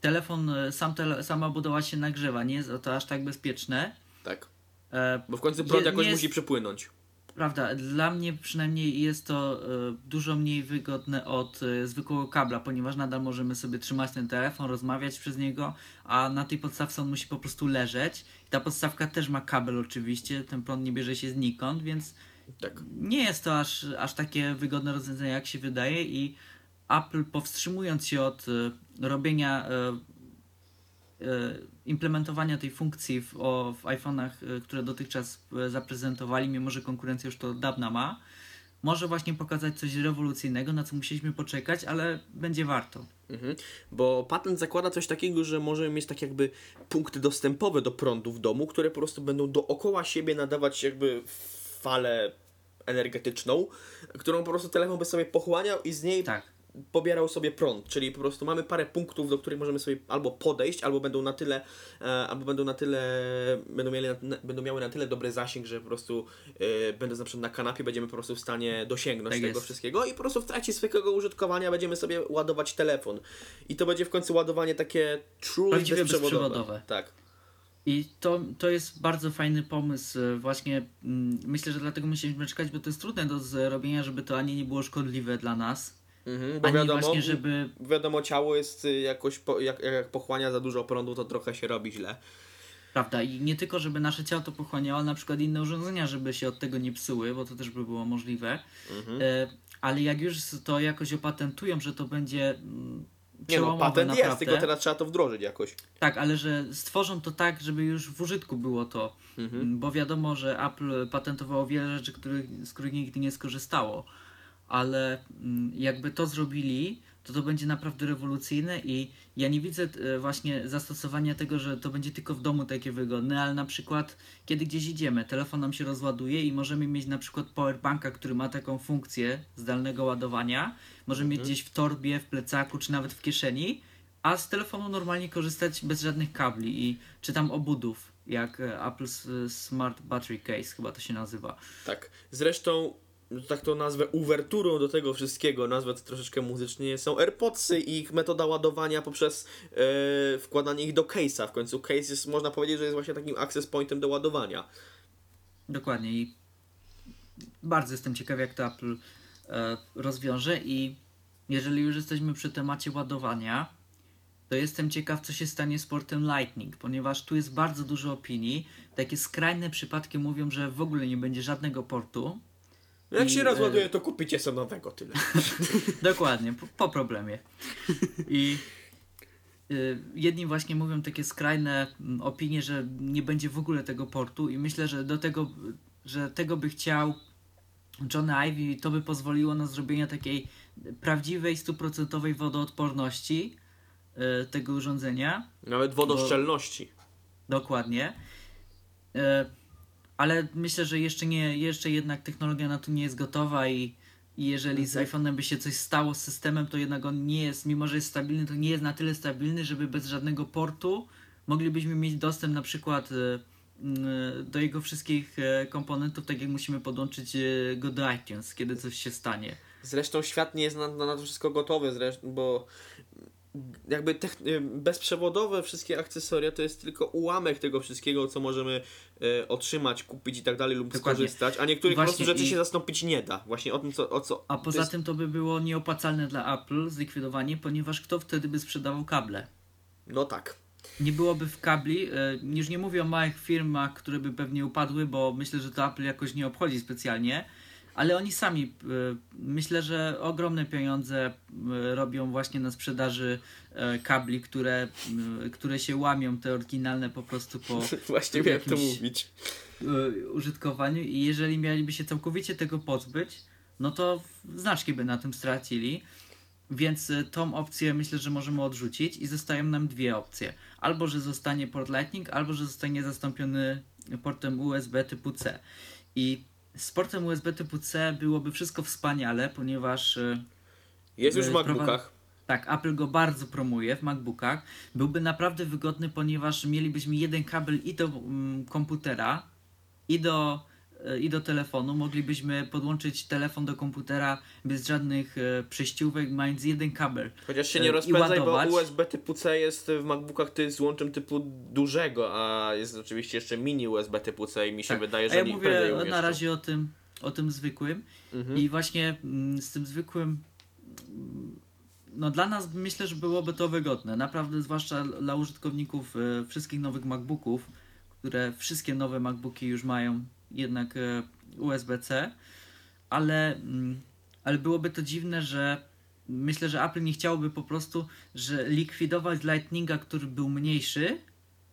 Speaker 2: telefon, e, sam tele, sama budowa się nagrzewa, nie jest to aż tak bezpieczne.
Speaker 1: Tak,
Speaker 2: E,
Speaker 1: bo w końcu prąd
Speaker 2: Je-
Speaker 1: jakoś
Speaker 2: jest-
Speaker 1: musi przepłynąć.
Speaker 2: Prawda, dla mnie przynajmniej jest to e, dużo mniej wygodne od zwykłego kabla, ponieważ nadal możemy sobie trzymać ten telefon, rozmawiać przez niego, a na tej podstawce on musi po prostu leżeć. I ta podstawka też ma kabel oczywiście, ten prąd nie bierze się znikąd, więc
Speaker 1: Tak.
Speaker 2: nie jest to aż, aż takie wygodne rozwiązanie, jak się wydaje i Apple powstrzymując się od robienia, e, e, implementowania tej funkcji w, o, w iPhone'ach, e, które dotychczas zaprezentowali, mimo że konkurencja już to od dawna ma, może właśnie pokazać coś rewolucyjnego, na co musieliśmy poczekać, ale będzie warto.
Speaker 1: Mhm. Bo patent zakłada coś takiego, że możemy mieć tak jakby punkty dostępowe do prądu w domu, które po prostu będą dookoła siebie nadawać jakby falę energetyczną, którą po prostu telefon by sobie pochłaniał i z niej
Speaker 2: Tak.
Speaker 1: Pobierał sobie prąd, czyli po prostu mamy parę punktów, do których możemy sobie albo podejść, albo będą na tyle, e, albo będą na tyle, będą, mieli na, będą miały na tyle dobry zasięg, że po prostu e, będąc na przykład na kanapie będziemy po prostu w stanie dosięgnąć
Speaker 2: Tak
Speaker 1: tego
Speaker 2: jest.
Speaker 1: wszystkiego i po prostu w trakcie swojego użytkowania będziemy sobie ładować telefon. I to będzie w końcu ładowanie takie truly bezprzewodowe.
Speaker 2: bezprzewodowe.
Speaker 1: Tak.
Speaker 2: I to, to jest bardzo fajny pomysł. e, Właśnie mm, myślę, że dlatego musieliśmy czekać, bo to jest trudne do zrobienia, żeby to ani nie było szkodliwe dla nas,
Speaker 1: Mhm, bo
Speaker 2: ani
Speaker 1: wiadomo,
Speaker 2: właśnie, żeby
Speaker 1: wiadomo, ciało jest y, jakoś, po, jak, jak pochłania za dużo prądu, to trochę się robi źle.
Speaker 2: Prawda, i nie tylko, żeby nasze ciało to pochłaniało, ale na przykład inne urządzenia, żeby się od tego nie psuły, bo to też by było możliwe.
Speaker 1: Mhm.
Speaker 2: E, ale jak już to jakoś opatentują, że to będzie mm,
Speaker 1: Nie no, patent
Speaker 2: naprawdę,
Speaker 1: jest, tylko teraz trzeba to wdrożyć jakoś.
Speaker 2: tak, ale że stworzą to tak, żeby już w użytku było to,
Speaker 1: Mhm.
Speaker 2: Mm, bo wiadomo, że Apple patentowało wiele rzeczy, których, z których nigdy nie skorzystało, ale mm, jakby to zrobili, to to będzie naprawdę rewolucyjne i ja nie widzę e, właśnie zastosowania tego, że to będzie tylko w domu takie wygodne, ale na przykład kiedy gdzieś idziemy, telefon nam się rozładuje i możemy mieć na przykład powerbanka, który ma taką funkcję zdalnego ładowania, możemy mieć gdzieś w torbie, w plecaku czy nawet w kieszeni, a z telefonu normalnie korzystać bez żadnych kabli i czy tam obudów, jak e, Apple S- Smart Battery Case chyba to się nazywa.
Speaker 1: Tak. Zresztą, tak to nazwę, uwerturą do tego wszystkiego, nazwę to troszeczkę muzycznie, są AirPodsy i ich metoda ładowania poprzez e, wkładanie ich do case'a. W końcu case jest, można powiedzieć, że jest właśnie takim access pointem do ładowania.
Speaker 2: Dokładnie i bardzo jestem ciekaw jak to Apple e, rozwiąże i jeżeli już jesteśmy przy temacie ładowania, to jestem ciekaw co się stanie z portem Lightning, ponieważ tu jest bardzo dużo opinii. Takie skrajne przypadki mówią, że w ogóle nie będzie żadnego portu.
Speaker 1: Jak
Speaker 2: I,
Speaker 1: się
Speaker 2: e,
Speaker 1: rozładuje, to kupicie sobie nowego, tyle. <laughs>
Speaker 2: Dokładnie, po, po problemie. I y, jedni właśnie mówią takie skrajne opinie, że nie będzie w ogóle tego portu i myślę, że do tego, że tego by chciał Johnny Ive i to by pozwoliło na zrobienie takiej prawdziwej, stuprocentowej wodoodporności y, tego urządzenia.
Speaker 1: Nawet wodoszczelności.
Speaker 2: Dokładnie. E, ale myślę, że jeszcze nie, jeszcze jednak technologia na to nie jest gotowa i, i jeżeli z iPhone'em by się coś stało z systemem, to jednak on nie jest, mimo że jest stabilny, to nie jest na tyle stabilny, żeby bez żadnego portu moglibyśmy mieć dostęp na przykład e, m, do jego wszystkich e, komponentów, tak jak musimy podłączyć e, go do iTunes, kiedy coś się stanie.
Speaker 1: Zresztą świat nie jest na, na to wszystko gotowy, zresztą, bo jakby y, bezprzewodowe wszystkie akcesoria to jest tylko ułamek tego wszystkiego, co możemy e, otrzymać, kupić i tak dalej lub
Speaker 2: Dokładnie.
Speaker 1: skorzystać, a niektórych po
Speaker 2: Właśnie
Speaker 1: prostu rzeczy
Speaker 2: i-
Speaker 1: się zastąpić nie da. Właśnie o tym, co... O co
Speaker 2: A poza
Speaker 1: jest-
Speaker 2: tym to by było nieopłacalne dla Apple zlikwidowanie, ponieważ kto wtedy by sprzedawał kable?
Speaker 1: No tak.
Speaker 2: nie byłoby w kabli, e, już nie mówię o małych firmach, które by pewnie upadły, bo myślę, że to Apple jakoś nie obchodzi specjalnie, ale oni sami e, myślę, że ogromne pieniądze e, robią właśnie na sprzedaży e, kabli, które, które się łamią, te oryginalne po prostu po <laughs>
Speaker 1: Właśnie miałem to mówić.
Speaker 2: y, użytkowaniu i jeżeli mieliby się całkowicie tego pozbyć, no to znacznie by na tym stracili. Więc y, tą opcję myślę, że możemy odrzucić i zostają nam dwie opcje. Albo, że zostanie port Lightning, albo, że zostanie zastąpiony portem USB typu C. I z portem USB typu C byłoby wszystko wspaniale, ponieważ y,
Speaker 1: Jest już w
Speaker 2: Yy,
Speaker 1: MacBookach.
Speaker 2: tak, Apple go bardzo promuje w MacBookach. Byłby naprawdę wygodny, ponieważ mielibyśmy jeden kabel i do mm, komputera, i do, i do telefonu. Moglibyśmy podłączyć telefon do komputera bez żadnych e, przejściówek, mając jeden kabel.
Speaker 1: Chociaż się
Speaker 2: e,
Speaker 1: nie rozpędzaj, bo. USB typu C jest w MacBookach to jest złączem typu dużego, a jest oczywiście jeszcze mini USB typu C i mi się
Speaker 2: Tak.
Speaker 1: wydaje,
Speaker 2: A
Speaker 1: że
Speaker 2: ja
Speaker 1: nie
Speaker 2: mówię na
Speaker 1: umieszczą.
Speaker 2: razie o tym, o tym zwykłym.
Speaker 1: Mhm.
Speaker 2: I właśnie mm, z tym zwykłym, mm, no dla nas myślę, że byłoby to wygodne. Naprawdę, zwłaszcza dla użytkowników e, wszystkich nowych MacBooków, które wszystkie nowe MacBooki już mają jednak e, USB-C, ale, mm, ale byłoby to dziwne, że myślę, że Apple nie chciałoby po prostu, że likwidować Lightninga, który był mniejszy,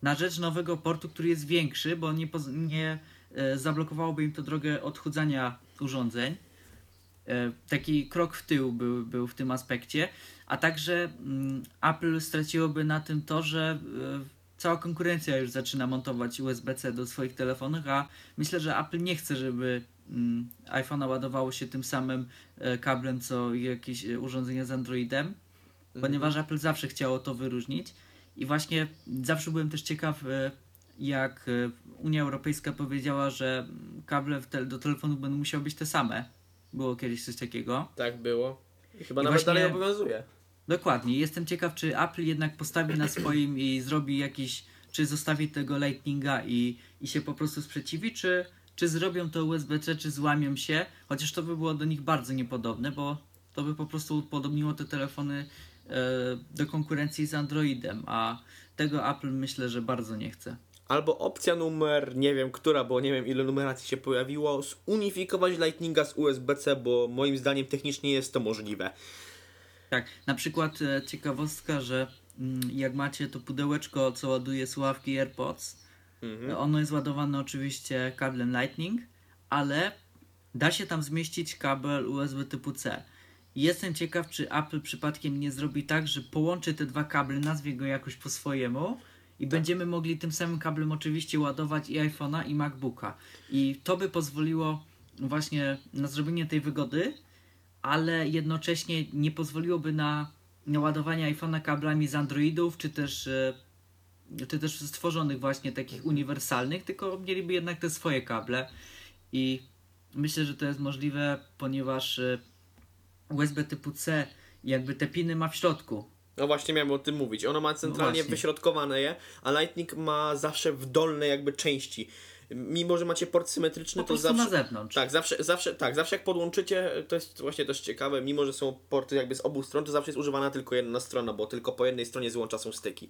Speaker 2: na rzecz nowego portu, który jest większy, bo nie, nie e, zablokowałoby im to drogę odchudzania urządzeń. E, taki krok w tył był, był w tym aspekcie, a także mm, Apple straciłoby na tym to, że cała konkurencja już zaczyna montować USB-C do swoich telefonów, a myślę, że Apple nie chce, żeby mm, iPhone'a ładowało się tym samym e, kablem, co jakieś e, urządzenia z Androidem, ponieważ Apple zawsze chciało to wyróżnić i właśnie zawsze byłem też ciekaw, e, jak e, Unia Europejska powiedziała, że kable te, do telefonu będą musiały być te same. Było kiedyś coś takiego.
Speaker 1: Tak było. I chyba
Speaker 2: I
Speaker 1: nawet
Speaker 2: właśnie-
Speaker 1: dalej obowiązuje.
Speaker 2: Dokładnie. Jestem ciekaw, czy Apple jednak postawi na swoim i zrobi jakiś, czy zostawi tego Lightninga i, i się po prostu sprzeciwi, czy, czy zrobią to USB-C, czy złamią się, chociaż to by było do nich bardzo niepodobne, bo to by po prostu upodobniło te telefony e, do konkurencji z Androidem, a tego Apple myślę, że bardzo nie chce.
Speaker 1: Albo opcja numer, nie wiem która, bo nie wiem ile numeracji się pojawiło, zunifikować Lightninga z USB-C, bo moim zdaniem technicznie jest to możliwe.
Speaker 2: Tak, na przykład e, ciekawostka, że mm, jak macie to pudełeczko, co ładuje słuchawki AirPods,
Speaker 1: Mhm.
Speaker 2: ono jest ładowane oczywiście kablem Lightning, ale da się tam zmieścić kabel USB typu C. Jestem ciekaw, czy Apple przypadkiem nie zrobi tak, że połączy te dwa kable, nazwie go jakoś po swojemu i będziemy mogli tym samym kablem oczywiście ładować i iPhone'a i MacBooka. I to by pozwoliło właśnie na zrobienie tej wygody, ale jednocześnie nie pozwoliłoby na, na ładowanie iPhone'a kablami z Androidów, czy też, e, czy też stworzonych właśnie takich uniwersalnych, tylko mieliby jednak te swoje kable. I myślę, że to jest możliwe, ponieważ e, USB typu C jakby te piny ma w środku.
Speaker 1: No właśnie miałem o tym mówić. Ono ma centralnie
Speaker 2: właśnie.
Speaker 1: wyśrodkowane je, a Lightning ma zawsze w dolne jakby części. Mimo, że macie port symetryczny,
Speaker 2: Po
Speaker 1: to zawsze...
Speaker 2: na zewnątrz.
Speaker 1: Tak, zawsze, zawsze, tak, zawsze jak podłączycie, to jest właśnie też ciekawe, mimo że są porty jakby z obu stron, to zawsze jest używana tylko jedna strona, bo tylko po jednej stronie złącza są styki.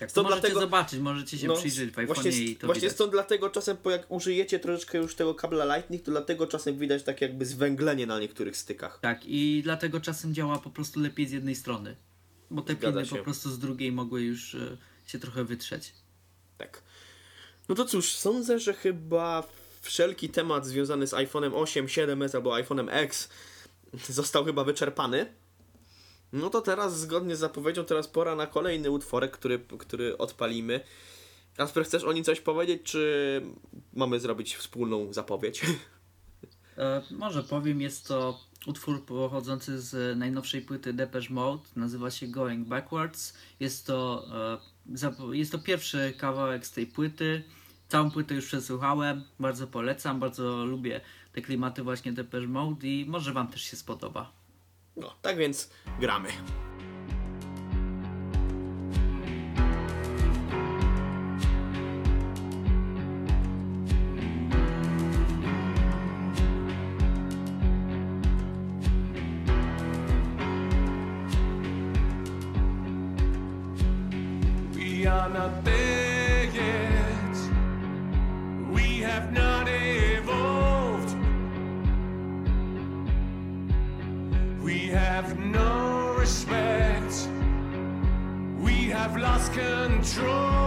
Speaker 2: Tak,
Speaker 1: to
Speaker 2: możecie
Speaker 1: dlatego-
Speaker 2: zobaczyć, możecie się
Speaker 1: No,
Speaker 2: przyjrzeć w
Speaker 1: właśnie,
Speaker 2: i to
Speaker 1: właśnie
Speaker 2: widać.
Speaker 1: stąd dlatego czasem, po jak użyjecie troszeczkę już tego kabla Lightning, to dlatego czasem widać tak jakby zwęglenie na niektórych stykach.
Speaker 2: Tak, i dlatego czasem działa po prostu lepiej z jednej strony. Bo te
Speaker 1: Zgadza
Speaker 2: piny
Speaker 1: się.
Speaker 2: po prostu z drugiej mogły już e, się trochę wytrzeć.
Speaker 1: Tak. No to cóż, sądzę, że chyba wszelki temat związany z iPhone'em 8, 7s albo iPhone'em X został chyba wyczerpany. No to teraz, zgodnie z zapowiedzią, teraz pora na kolejny utworek, który, który odpalimy. Kasper, chcesz o nim coś powiedzieć, czy mamy zrobić wspólną zapowiedź?
Speaker 2: E, może powiem, jest to utwór pochodzący z najnowszej płyty Depeche Mode, nazywa się Going Backwards. Jest to, e, jest to pierwszy kawałek z tej płyty. Całą płytę już przesłuchałem, bardzo polecam, bardzo lubię te klimaty właśnie Depeche Mode i może Wam też się spodoba.
Speaker 1: No, tak więc gramy.
Speaker 3: Have not evolved. We have no respect. We have lost control.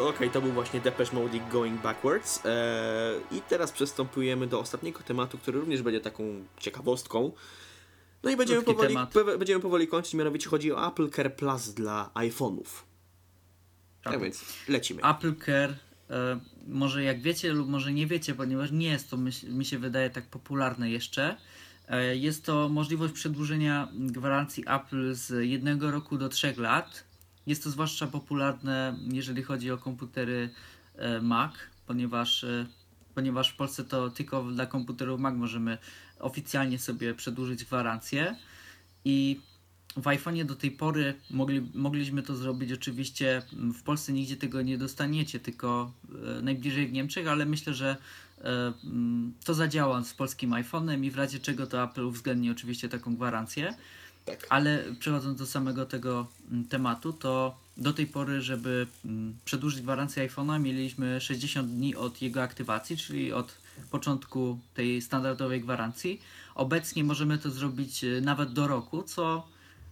Speaker 3: To
Speaker 1: okej, to był właśnie Depeche Mode Going Backwards. Eee, I teraz przystępujemy do ostatniego tematu, który również będzie taką ciekawostką. No i będziemy
Speaker 2: Krótki
Speaker 1: powoli, pe- będziemy powoli kończyć, mianowicie chodzi o Apple Care Plus dla iPhone'ów. Tak,
Speaker 2: Tak.
Speaker 1: więc lecimy.
Speaker 2: Apple Care, e, może jak wiecie lub może nie wiecie, ponieważ nie jest to, myśl, mi się wydaje, tak popularne jeszcze. E, jest to możliwość przedłużenia gwarancji Apple z jednego roku do trzech lat. Jest to zwłaszcza popularne, jeżeli chodzi o komputery e, Mac, ponieważ, e, ponieważ w Polsce to tylko dla komputerów Mac możemy oficjalnie sobie przedłużyć gwarancję. I w iPhone'ie do tej pory mogli, mogliśmy to zrobić oczywiście mm, w Polsce nigdzie tego nie dostaniecie, tylko e, najbliżej w Niemczech, ale myślę, że mm, to zadziała z polskim iPhone'em i w razie czego to Apple uwzględni oczywiście taką gwarancję.
Speaker 1: Tak.
Speaker 2: Ale przechodząc do samego tego mm, tematu, to do tej pory, żeby mm, przedłużyć gwarancję iPhone'a, mieliśmy 60 dni od jego aktywacji, czyli od początku tej standardowej gwarancji. Obecnie możemy to zrobić e, nawet do roku, co,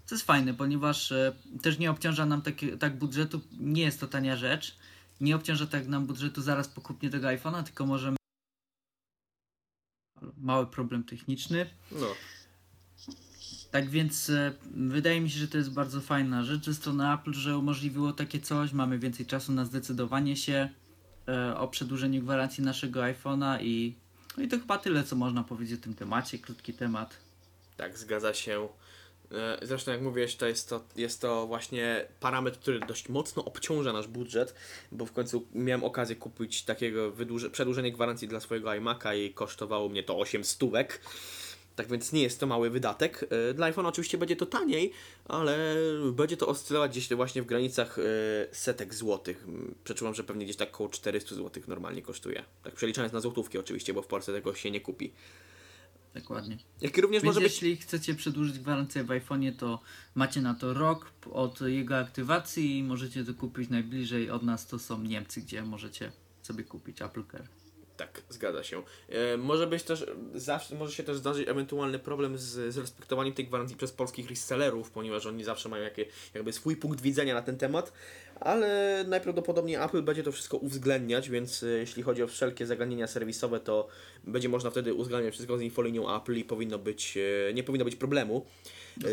Speaker 2: co jest fajne, ponieważ e, też nie obciąża nam takie, tak budżetu, nie jest to tania rzecz, nie obciąża tak nam budżetu zaraz po kupnie tego iPhone'a, tylko możemy. Mały problem techniczny.
Speaker 1: No,
Speaker 2: Tak więc e, wydaje mi się, że to jest bardzo fajna rzecz ze strony Apple, że umożliwiło takie coś. Mamy więcej czasu na zdecydowanie się e, o przedłużeniu gwarancji naszego iPhone'a i, no i to chyba tyle, co można powiedzieć o tym temacie. Krótki temat.
Speaker 1: tak, zgadza się. E, Zresztą jak mówiłeś, to jest to, jest to właśnie parametr, który dość mocno obciąża nasz budżet, bo w końcu miałem okazję kupić takiego wydłuże, przedłużenie gwarancji dla swojego iMac'a i kosztowało mnie to 8 stówek. Tak więc nie jest to mały wydatek. E, Dla iPhone oczywiście będzie to taniej, ale będzie to oscylować gdzieś właśnie w granicach e, setek złotych. Przeczuwam, że pewnie gdzieś tak około 400 złotych normalnie kosztuje. Tak przeliczając na złotówki oczywiście, bo w Polsce tego się nie kupi.
Speaker 2: Dokładnie.
Speaker 1: Jak również
Speaker 2: Więc
Speaker 1: może być
Speaker 2: jeśli chcecie przedłużyć gwarancję w iPhone'ie, to macie na to rok od jego aktywacji i możecie to kupić najbliżej od nas. To są Niemcy, gdzie możecie sobie kupić Apple Care.
Speaker 1: Tak, zgadza się. E, może być też, zawsze, może się też zdarzyć ewentualny problem z, z respektowaniem tej gwarancji przez polskich resellerów, ponieważ oni zawsze mają jakie, jakby swój punkt widzenia na ten temat, ale najprawdopodobniej Apple będzie to wszystko uwzględniać, więc e, jeśli chodzi o wszelkie zagadnienia serwisowe, to będzie można wtedy uwzględniać wszystko z infolinią Apple i powinno być, e, nie powinno być problemu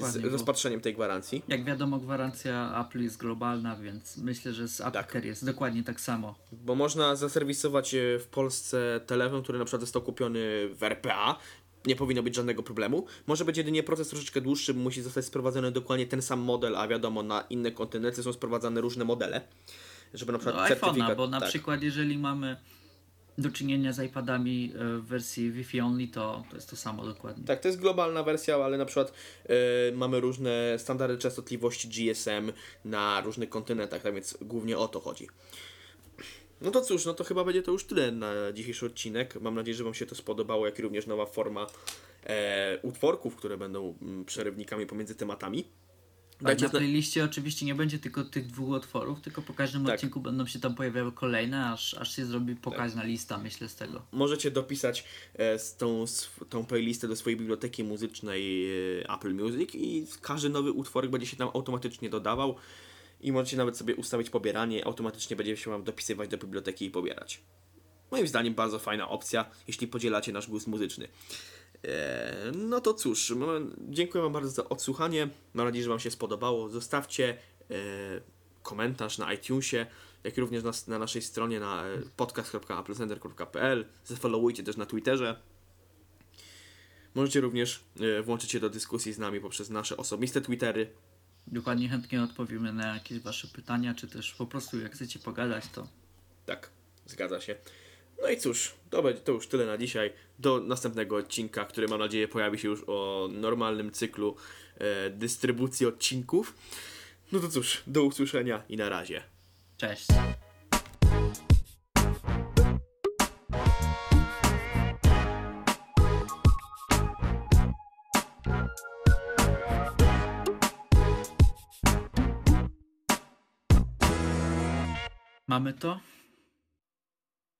Speaker 1: z rozpatrzeniem tej gwarancji.
Speaker 2: Jak wiadomo, gwarancja Apple jest globalna, więc myślę, że z Apple
Speaker 1: Tak.
Speaker 2: Jest dokładnie tak samo.
Speaker 1: Bo można zaserwisować e, w Polsce telefon, który na przykład został kupiony w RPA. Nie powinno być żadnego problemu. Może być jedynie proces troszeczkę dłuższy, bo musi zostać sprowadzony dokładnie ten sam model, a wiadomo, na inne kontynenty są sprowadzane różne modele. Żeby na przykład
Speaker 2: iPhone'a,
Speaker 1: certyfikat...
Speaker 2: bo na
Speaker 1: tak.
Speaker 2: przykład jeżeli mamy do czynienia z iPadami e, w wersji Wi-Fi only, to, to jest to samo dokładnie.
Speaker 1: Tak, to jest globalna wersja, ale na przykład e, mamy różne standardy częstotliwości GSM na różnych kontynentach, tak więc głównie o to chodzi. No to cóż, no to chyba będzie to już tyle na dzisiejszy odcinek. Mam nadzieję, że Wam się to spodobało, jak i również nowa forma e, utworków, które będą mm, przerywnikami pomiędzy tematami.
Speaker 2: Tak,
Speaker 1: Dajcie
Speaker 2: na playliście oczywiście nie będzie tylko tych dwóch utworów, tylko po każdym
Speaker 1: Tak.
Speaker 2: odcinku będą się tam pojawiały kolejne, aż, aż się zrobi pokaźna lista, myślę, z tego.
Speaker 1: Możecie dopisać e, z tą, tą playlistę do swojej biblioteki muzycznej e, Apple Music i każdy nowy utworek będzie się tam automatycznie dodawał i możecie nawet sobie ustawić pobieranie, automatycznie będzie się Wam dopisywać do biblioteki i pobierać. Moim zdaniem bardzo fajna opcja, jeśli podzielacie nasz gust muzyczny. E, no to cóż, dziękuję Wam bardzo za odsłuchanie. Mam nadzieję, że Wam się spodobało. Zostawcie e, komentarz na iTunesie, jak również na, na naszej stronie na e, podcast.applecenter.pl. Zafollowujcie też na Twitterze. Możecie również włączyć się do dyskusji z nami poprzez nasze osobiste Twittery.
Speaker 2: Dokładnie chętnie odpowiemy na jakieś Wasze pytania, czy też po prostu jak chcecie pogadać, to
Speaker 1: Tak, zgadza się. No i cóż, to, będzie, to już tyle na dzisiaj. Do następnego odcinka, który mam nadzieję pojawi się już o normalnym cyklu e, dystrybucji odcinków. No to cóż, do usłyszenia i na razie.
Speaker 2: cześć. Mamy to?